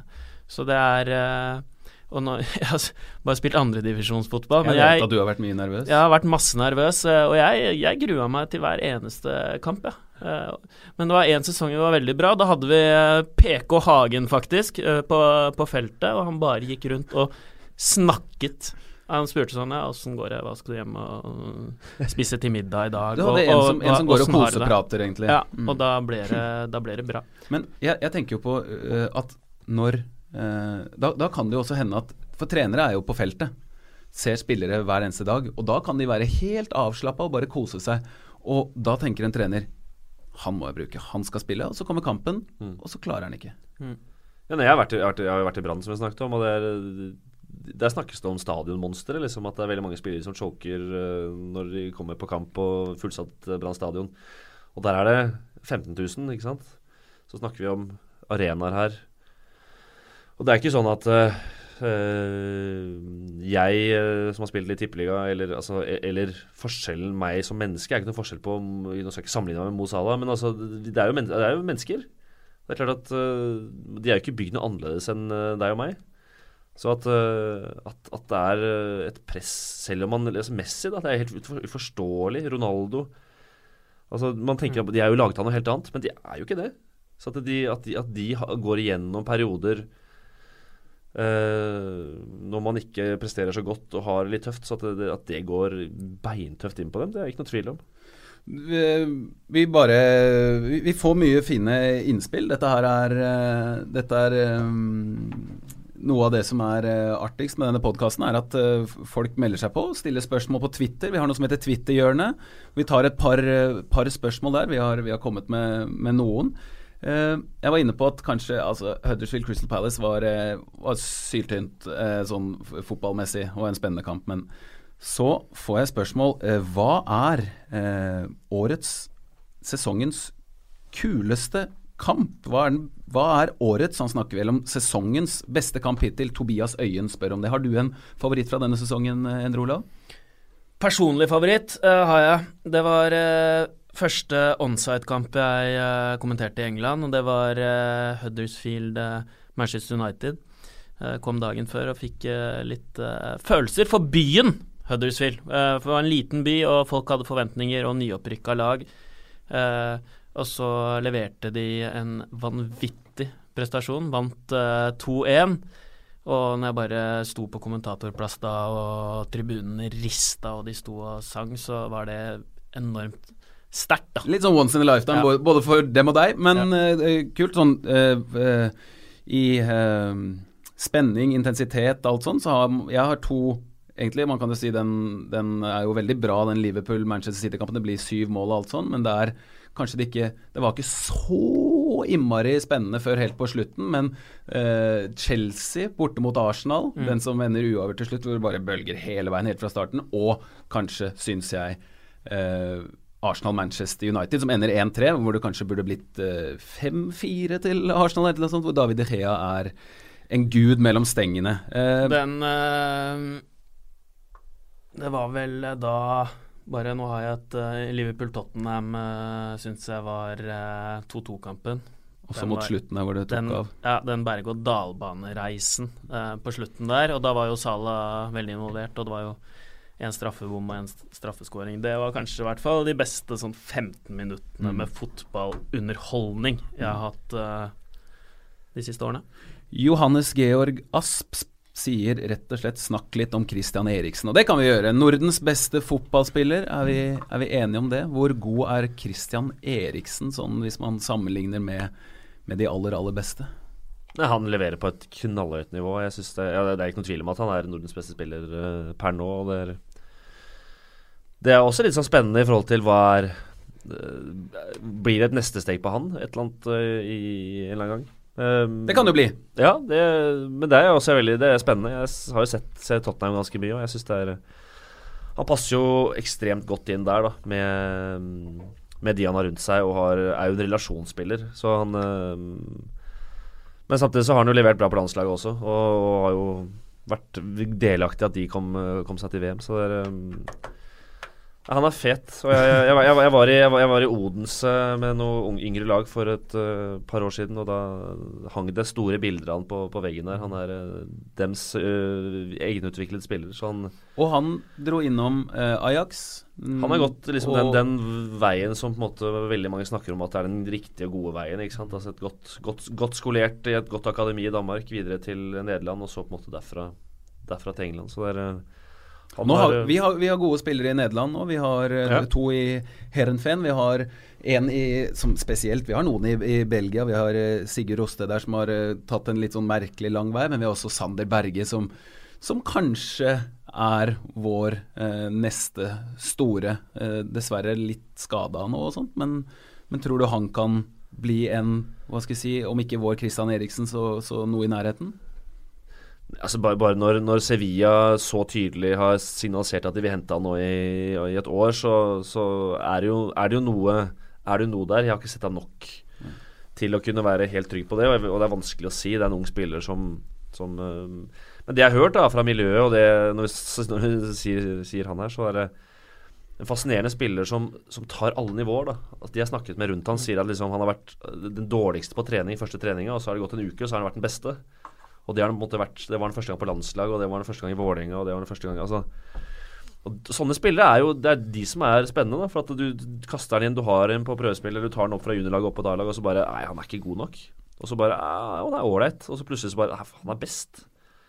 så det er uh, Og nå, jeg har bare spilt andredivisjonsfotball, Jeg vet jeg, at du har vært mye nervøs. jeg har vært masse nervøs, eh, og jeg, jeg grua meg til hver eneste kamp, ja. Eh, Men det var én sesong som var veldig bra. Da hadde vi eh, PK Hagen, faktisk, på, på feltet, og han bare gikk rundt og snakket. Han spurte sånn ja, 'Åssen går det? Hva skal du hjem og spise til middag i dag?' Du hadde og, en som, en som går og «Åssen har du det?» koseprater, egentlig. Ja, Mm. og da ble det, da ble det bra. Men jeg, jeg tenker jo på uh, at når da, da kan det jo også hende at For trenere er jo på feltet. Ser spillere hver eneste dag. Og da kan de være helt avslappa og bare kose seg. Og da tenker en trener han må jeg bruke, han skal spille. Og så kommer kampen, Mm. og så klarer han ikke. Ja, nei, jeg, har vært, jeg, har vært, i- jeg har vært i Brann, som jeg snakket om. Og det er, der snakkes det om stadionmonstre. Liksom, at det er veldig mange spillere som choker eh, når de kommer på kamp på fullsatt eh, Brann stadion. Og der er det 15 000, ikke sant. Så snakker vi om arenaer her. Og det er ikke sånn at eh, jeg eh, som har spilt i tippeliga, eller, altså, e- eller forskjellen meg som menneske er ikke noe forskjell på Nå skal jeg ikke sammenligne meg med Mo Salah, men altså, det, er jo det er jo mennesker. Det er klart at uh, de er jo ikke bygd noe annerledes enn deg og meg. Så at, at, at det er et press, selv om man leser Messi, da, det er helt ufor- uforståelig. Ronaldo altså Man tenker at De er jo laget av noe helt annet, men de er jo ikke det. Så at de, at de, de går igjennom perioder øh, når man ikke presterer så godt og har det litt tøft, så at det, at det går beintøft inn på dem, det er ikke noe tvil om. Vi, vi bare vi, får mye fine innspill. Dette her er eh, Dette er um, noe av det som er artigst med denne podkasten, er at folk melder seg på, stiller spørsmål på Twitter. Vi har noe som heter Twitterhjørnet. Vi tar et par, par spørsmål der. Vi har, vi har kommet med, med noen. Eh, jeg var inne på at kanskje altså, Huddersfield Crystal Palace var, eh, var syltynt eh, sånn fotballmessig og en spennende kamp, men så får jeg spørsmål. Hva er årets sesongens kuleste kamp? Hva er, hva er årets? Han snakker vel om sesongens beste kamp hittil. Tobias Øyen spør om det. Har du en favoritt fra denne sesongen, Endre Olav? Personlig favoritt uh, har jeg. Det var eh, første onside-kamp jeg eh, kommenterte i England, og det var eh, Huddersfield eh, Manchester United. Kom dagen før og fikk litt følelser for byen Huddersfield. For det var en liten by, og folk hadde forventninger og nyopprykka lag. Og så leverte de en vanvittig prestasjon. Vant eh, 2-1. Og når jeg bare sto på kommentatorplass da, og tribunene rista og de sto og sang, så var det enormt sterkt, da. Litt sånn once in a lifetime, Ja. både, for dem og deg. Men eh, kult sånn uh, uh, I spenning, intensitet, alt sånn, så har jeg har to Egentlig, man kan jo si den, den er jo veldig bra, den Liverpool-Manchester City-kampen. Det blir syv mål og alt sånn, men det er kanskje det ikke Det var ikke så innmari spennende før helt på slutten, men Chelsea borte mot Arsenal, Mm. den som ender uavgjort til slutt, hvor det bare bølger hele veien helt fra starten, og kanskje, syns jeg, Arsenal-Manchester United, som ender 1-3, hvor det kanskje burde blitt eh, 5-4 til Arsenal, eller noe sånt, hvor David De Gea er en gud mellom stengene. Eh, Den eh, Det var vel da Bare nå har jeg et uh, Liverpool-Tottenham uh, syns jeg var eh, 2-2-kampen. også den mot var- slutten der hvor det tok Den, av. ja, den berg-og-dal-banereisen eh, på slutten der, og da var jo Salah veldig involvert, og det var jo en straffebom og en straffeskåring. Det var kanskje i hvert fall de beste sånn 15 minuttene Mm. med fotballunderholdning jeg har hatt uh, de siste årene. Johannes Georg Asp sier rett og slett 'snakk litt om Christian Eriksen'. Og det kan vi gjøre. Nordens beste fotballspiller, er vi, er vi enige om det? Hvor god er Christian Eriksen, sånn hvis man sammenligner med, med de aller, aller beste? Han leverer på et knallhøyt nivå. Jeg synes det, ja, det er ikke noen tvil om at han er Nordens beste spiller eh, per nå. Og det, er, det er også litt sånn spennende i forhold til hva er eh, Blir det et neste steg på han et eller annet eh, i en eller annen gang? Um, Det kan det jo bli. Ja, det, men det er også veldig Det er spennende. Jeg har jo sett, sett Tottenham ganske mye, og jeg syns det er Han passer jo ekstremt godt inn der, da, med, med de han har rundt seg, og har, er jo en relasjonsspiller, så han um, Men samtidig så har han jo levert bra på landslaget også, og, og har jo vært delaktig at de kom, kom seg til VM, så det er eh, Han er fet. Og jeg, jeg, jeg, jeg var, i, jeg var i Odense med noen yngre lag for et uh, par år siden, og da hang det store bilder av han på, på veggen der. Han er uh, dems uh, egenutviklet spiller, så han Og han dro innom Ajax. Han har gått liksom den, den, veien som på en måte veldig mange snakker om at er den riktige og gode veien. ikke sant? Altså et godt, godt, godt skolert i et godt akademi i Danmark, videre til Nederland, og så på en måte derfra, derfra til England. Så det er har, vi, har, vi, har, gode spillere i Nederland nå. Vi har eh, ja. to i Herenfen. Vi har en i, som spesielt Vi har noen i, i Belgia. Vi har uh, Sigurd Roste der som har uh, tatt en litt sånn merkelig lang vei. Men vi har også Sander Berge som, som kanskje er vår uh, neste store. dessverre litt skada nå og sånt, men, men, tror du han kan bli en, hva skal jeg si, om ikke vår Christian Eriksen, så, så noe i nærheten? Altså bare, bare når, når, Sevilla så tydelig har signalisert at de vil hente han nå i, i et år, så, så er, det jo, er, det jo, noe, er det jo noe der. Jeg har ikke sett ham nok til å kunne være helt trygg på det, og, og, det er vanskelig å si. Det er en ung spiller som, som uh, Men det jeg har hørt da fra miljøet, og det når vi, når vi sier, sier, han her, så er det en fascinerende spiller som, som tar alle nivåer. da At De har snakket med rundt han sier at liksom han har vært den dårligste på trening første treninga, og så har det gått en uke, og så har han vært den beste. Og det, har på en måte vært, det var den første gang på landslag, og det var den første gang i Vålerenga, og det var den første gang altså, og Sånne spillere er jo Det er de som er spennende. Da, for at du, kaster den inn, du har en på prøvespill, eller du tar den opp fra juniorlaget opp på a og så bare Nei, han er ikke god nok. Og så bare Ja, han er ålreit. Og så plutselig så bare Han er best.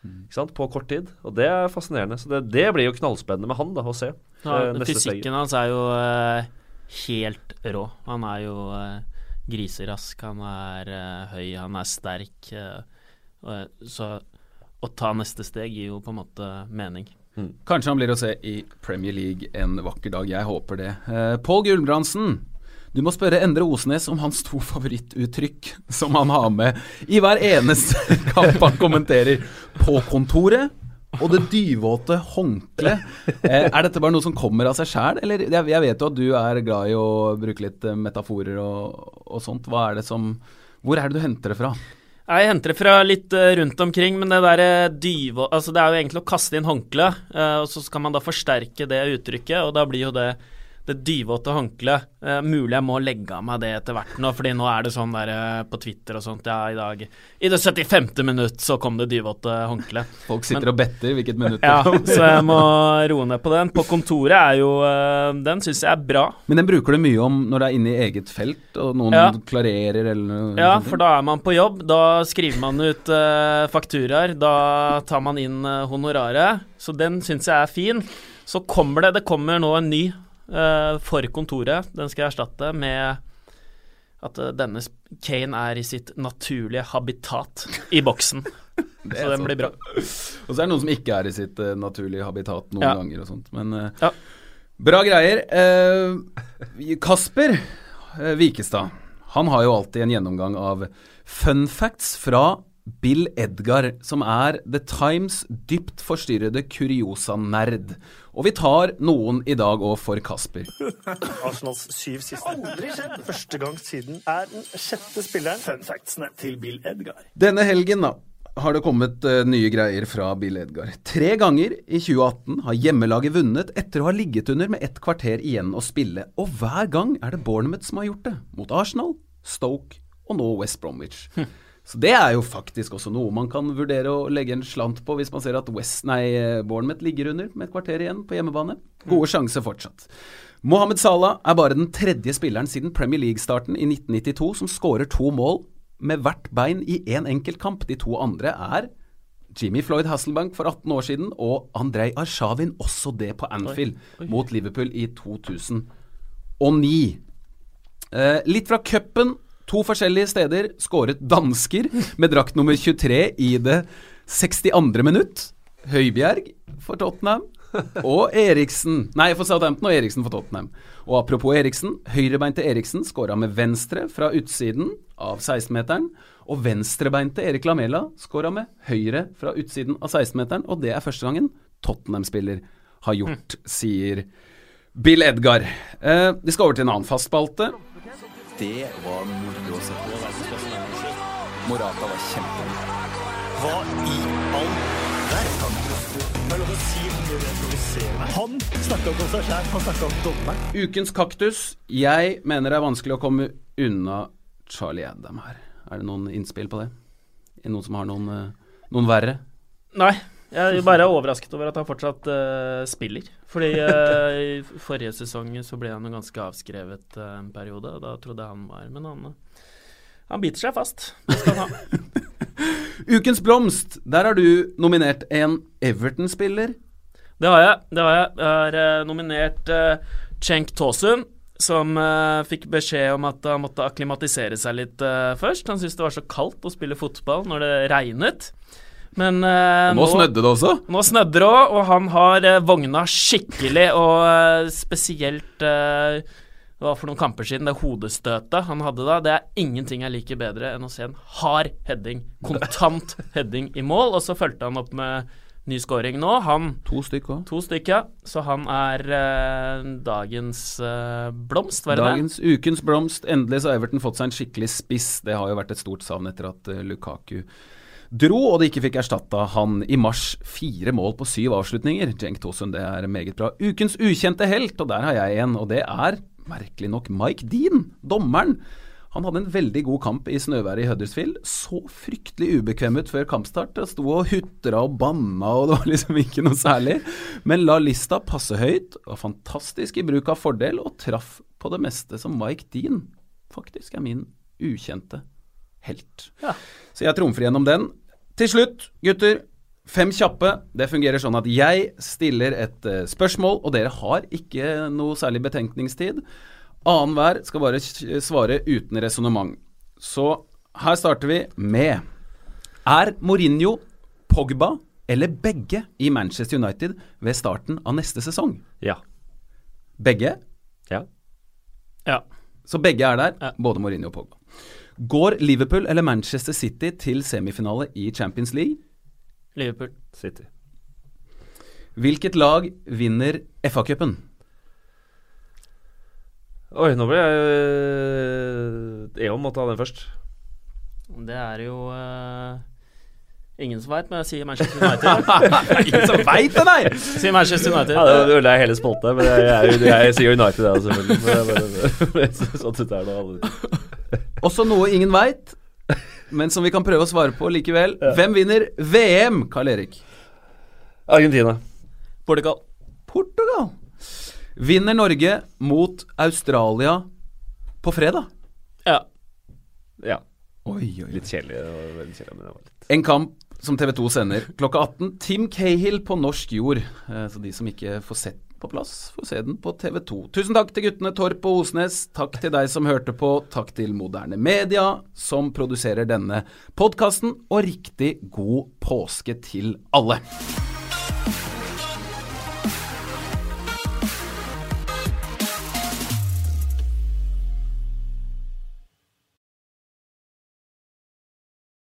Mm. Ikke sant? På kort tid. Og det er fascinerende. Så det, det blir jo knallspennende med han da, å se. Ja, eh, fysikken hans er jo uh, helt rå. Han er jo uh, griserask, han er uh, høy, han er sterk. Uh, så å ta neste steg gir jo på en måte mening. Mm. Kanskje han blir å se i Premier League en vakker dag. Jeg håper det. Eh, Pål Gulbrandsen, du må spørre Endre Osnes om hans to favorittuttrykk som han har med i hver eneste kamp han kommenterer. På kontoret og det dyvåte håndkleet. Eh, er dette bare noe som kommer av seg sjæl, eller jeg, jeg, vet jo at du er glad i å bruke litt metaforer og, og sånt. Hva er det som Hvor er det du henter det fra? Jeg henter det fra litt uh, rundt omkring, men det derre uh, dyve... Altså, det er jo egentlig å kaste inn håndkle, uh, og så kan man da forsterke det uttrykket, og da blir jo det det dyvåte håndkleet. Eh, mulig jeg må legge av meg det etter hvert nå, fordi nå er det sånn der eh, på Twitter og sånt Ja, i dag I det 75. minutt så kom det dyvåte håndkle. Folk sitter Men, og better hvilket minutt det er. Ja, så jeg må roe ned på den. På kontoret er jo eh, Den syns jeg er bra. Men den bruker du mye om når det er inne i eget felt, og noen ja. klarerer eller noe Ja, for da er man på jobb. Da skriver man ut fakturaer. Da tar man inn honoraret. Så den syns jeg er fin. Så kommer det Det kommer nå en ny for kontoret. Den skal jeg erstatte med at uh, denne Kane er i sitt naturlige habitat i boksen. så den blir bra. Og så er det noen som ikke er i sitt uh, naturlige habitat noen ja. ganger og sånt. Men ja. bra greier. Kasper Vikestad, han har jo alltid en gjennomgang av fun facts fra Bill Edgar, som er The Times dypt forstyrrede kuriosa-nerd. Og vi tar noen i dag òg for Kasper. Arsenals syv siste. Aldri skjedd! Første gang siden er den sjette spilleren. Fun factsene til Bill Edgar. Denne helgen, da har det kommet uh, nye greier fra Bill Edgar. Tre ganger i 2018 har hjemmelaget vunnet etter å ha ligget under med ett kvarter igjen å spille. Og hver gang er det Bournemouth som har gjort det. Mot Arsenal, Stoke og nå West Bromwich. Hm. Så det er jo faktisk også noe man kan vurdere å legge en slant på hvis man ser at West, nei, Bournemouth ligger under med et kvarter igjen på hjemmebane. Gode mm. sjanser fortsatt. Mohammed Salah er bare den tredje spilleren siden Premier League-starten i 1992 som skårer to mål med hvert bein i én en enkeltkamp. De to andre er Jimmy Floyd Hasselbank for 18 år siden og Andrej Arshavin, også det på Anfield, oi, oi. mot Liverpool i 2009. Eh, litt fra cupen To forskjellige steder skåret dansker med drakt nummer 23 i det 62. minutt. Høibjerg for Tottenham og Eriksen Nei, for Southampton og Eriksen for Tottenham. Og apropos Eriksen, høyrebeinte Eriksen skåra med venstre fra utsiden av 16-meteren. Og venstrebeinte Erik Lamela skåra med høyre fra utsiden av 16-meteren. Og det er første gangen Tottenham-spiller har gjort, sier Bill Edgar. Eh, vi skal over til en annen fast spalte. Det var moro å se på. Morata var kjempegod. Hva i all verden? Er Han snakka om seg sjæl, han snakka om dommeren. Ukens kaktus. Jeg mener det er vanskelig å komme unna Charlie Adam her. Er det noen innspill på det? Er det noen som har noen, eh, noen verre? Nei, jeg er bare overrasket over at han fortsatt uh, spiller. Fordi uh, i forrige sesong så ble han jo ganske avskrevet uh, en periode, da trodde jeg han var Men han, han biter seg fast. Ukens blomst. Der har du nominert en Everton-spiller. Det har jeg. det har Jeg Jeg har nominert Cenk Tosun, som uh, fikk beskjed om at han måtte akklimatisere seg litt uh, først. Han syntes det var så kaldt å spille fotball når det regnet. Men eh, Nå snødde det også. Nå snødde det òg, og han har eh, vogna skikkelig, og eh, spesielt eh, Det var for noen kamper siden, det hodestøtet han hadde da. Det er ingenting jeg liker bedre enn å se en hard heading, kontant heading i mål, og så fulgte han opp med ny scoring nå. Han To stykker. To stykker, så han er eh, dagens eh, blomst, var det det? Dagens ukens blomst. Endelig så har Everton fått seg en skikkelig spiss. Det har jo vært et stort savn etter at eh, Lukaku dro, og de ikke fikk erstatta han i mars. Fire mål på syv avslutninger. Cenk Tosun, det er meget bra. Ukens ukjente helt, og der har jeg en, og det er merkelig nok Mike Dean, dommeren. Han hadde en veldig god kamp i snøværet i Huddersfield. Så fryktelig ubekvem ut før kampstart. Sto og hutra og banna, og det var liksom ikke noe særlig. Men la lista passe høyt, var fantastisk i bruk av fordel, og traff på det meste som Mike Dean faktisk er min ukjente helt. Ja. Så jeg trumfer gjennom den. Til slutt, gutter. Fem kjappe. Det fungerer sånn at jeg stiller et eh, spørsmål, og dere har ikke noe særlig betenkningstid. Annenhver skal bare svare uten resonnement. Så her starter vi med Er Mourinho, Pogba eller begge i Manchester United ved starten av neste sesong? Ja. Begge? Ja. Ja. Så begge er der, Ja. både Mourinho og Pogba. Går Liverpool eller Manchester City til semifinale i Champions League? Liverpool. City. Hvilket lag vinner FA-cupen? Oi, nå ble jeg Eon måtte ha den først. Det er jo uh, ingen som veit, men jeg sier Manchester United. Ingen som veit det, nei! sier Manchester United. Ja, det ødela jeg hele spolta, men jeg, jeg, jeg, jeg sier United, jeg, selvfølgelig. Men jeg bare, sånn det er det alle. Også noe ingen veit, men som vi kan prøve å svare på likevel. Hvem vinner VM, Karl Erik? Argentina. Portugal. Portugal. Vinner Norge mot Australia på fredag? Ja. Ja. Oi, oi, Litt kjedelig. det var veldig kjedelig, men det var litt En kamp som TV 2 sender klokka 18. Tim Cahill på norsk jord. Eh, Så de som ikke får sett på plass, Få se den på TV 2. Tusen takk til guttene Torp og Osnes. Takk til deg som hørte på. Takk til Moderne Media, som produserer denne podkasten. Og riktig god påske til alle.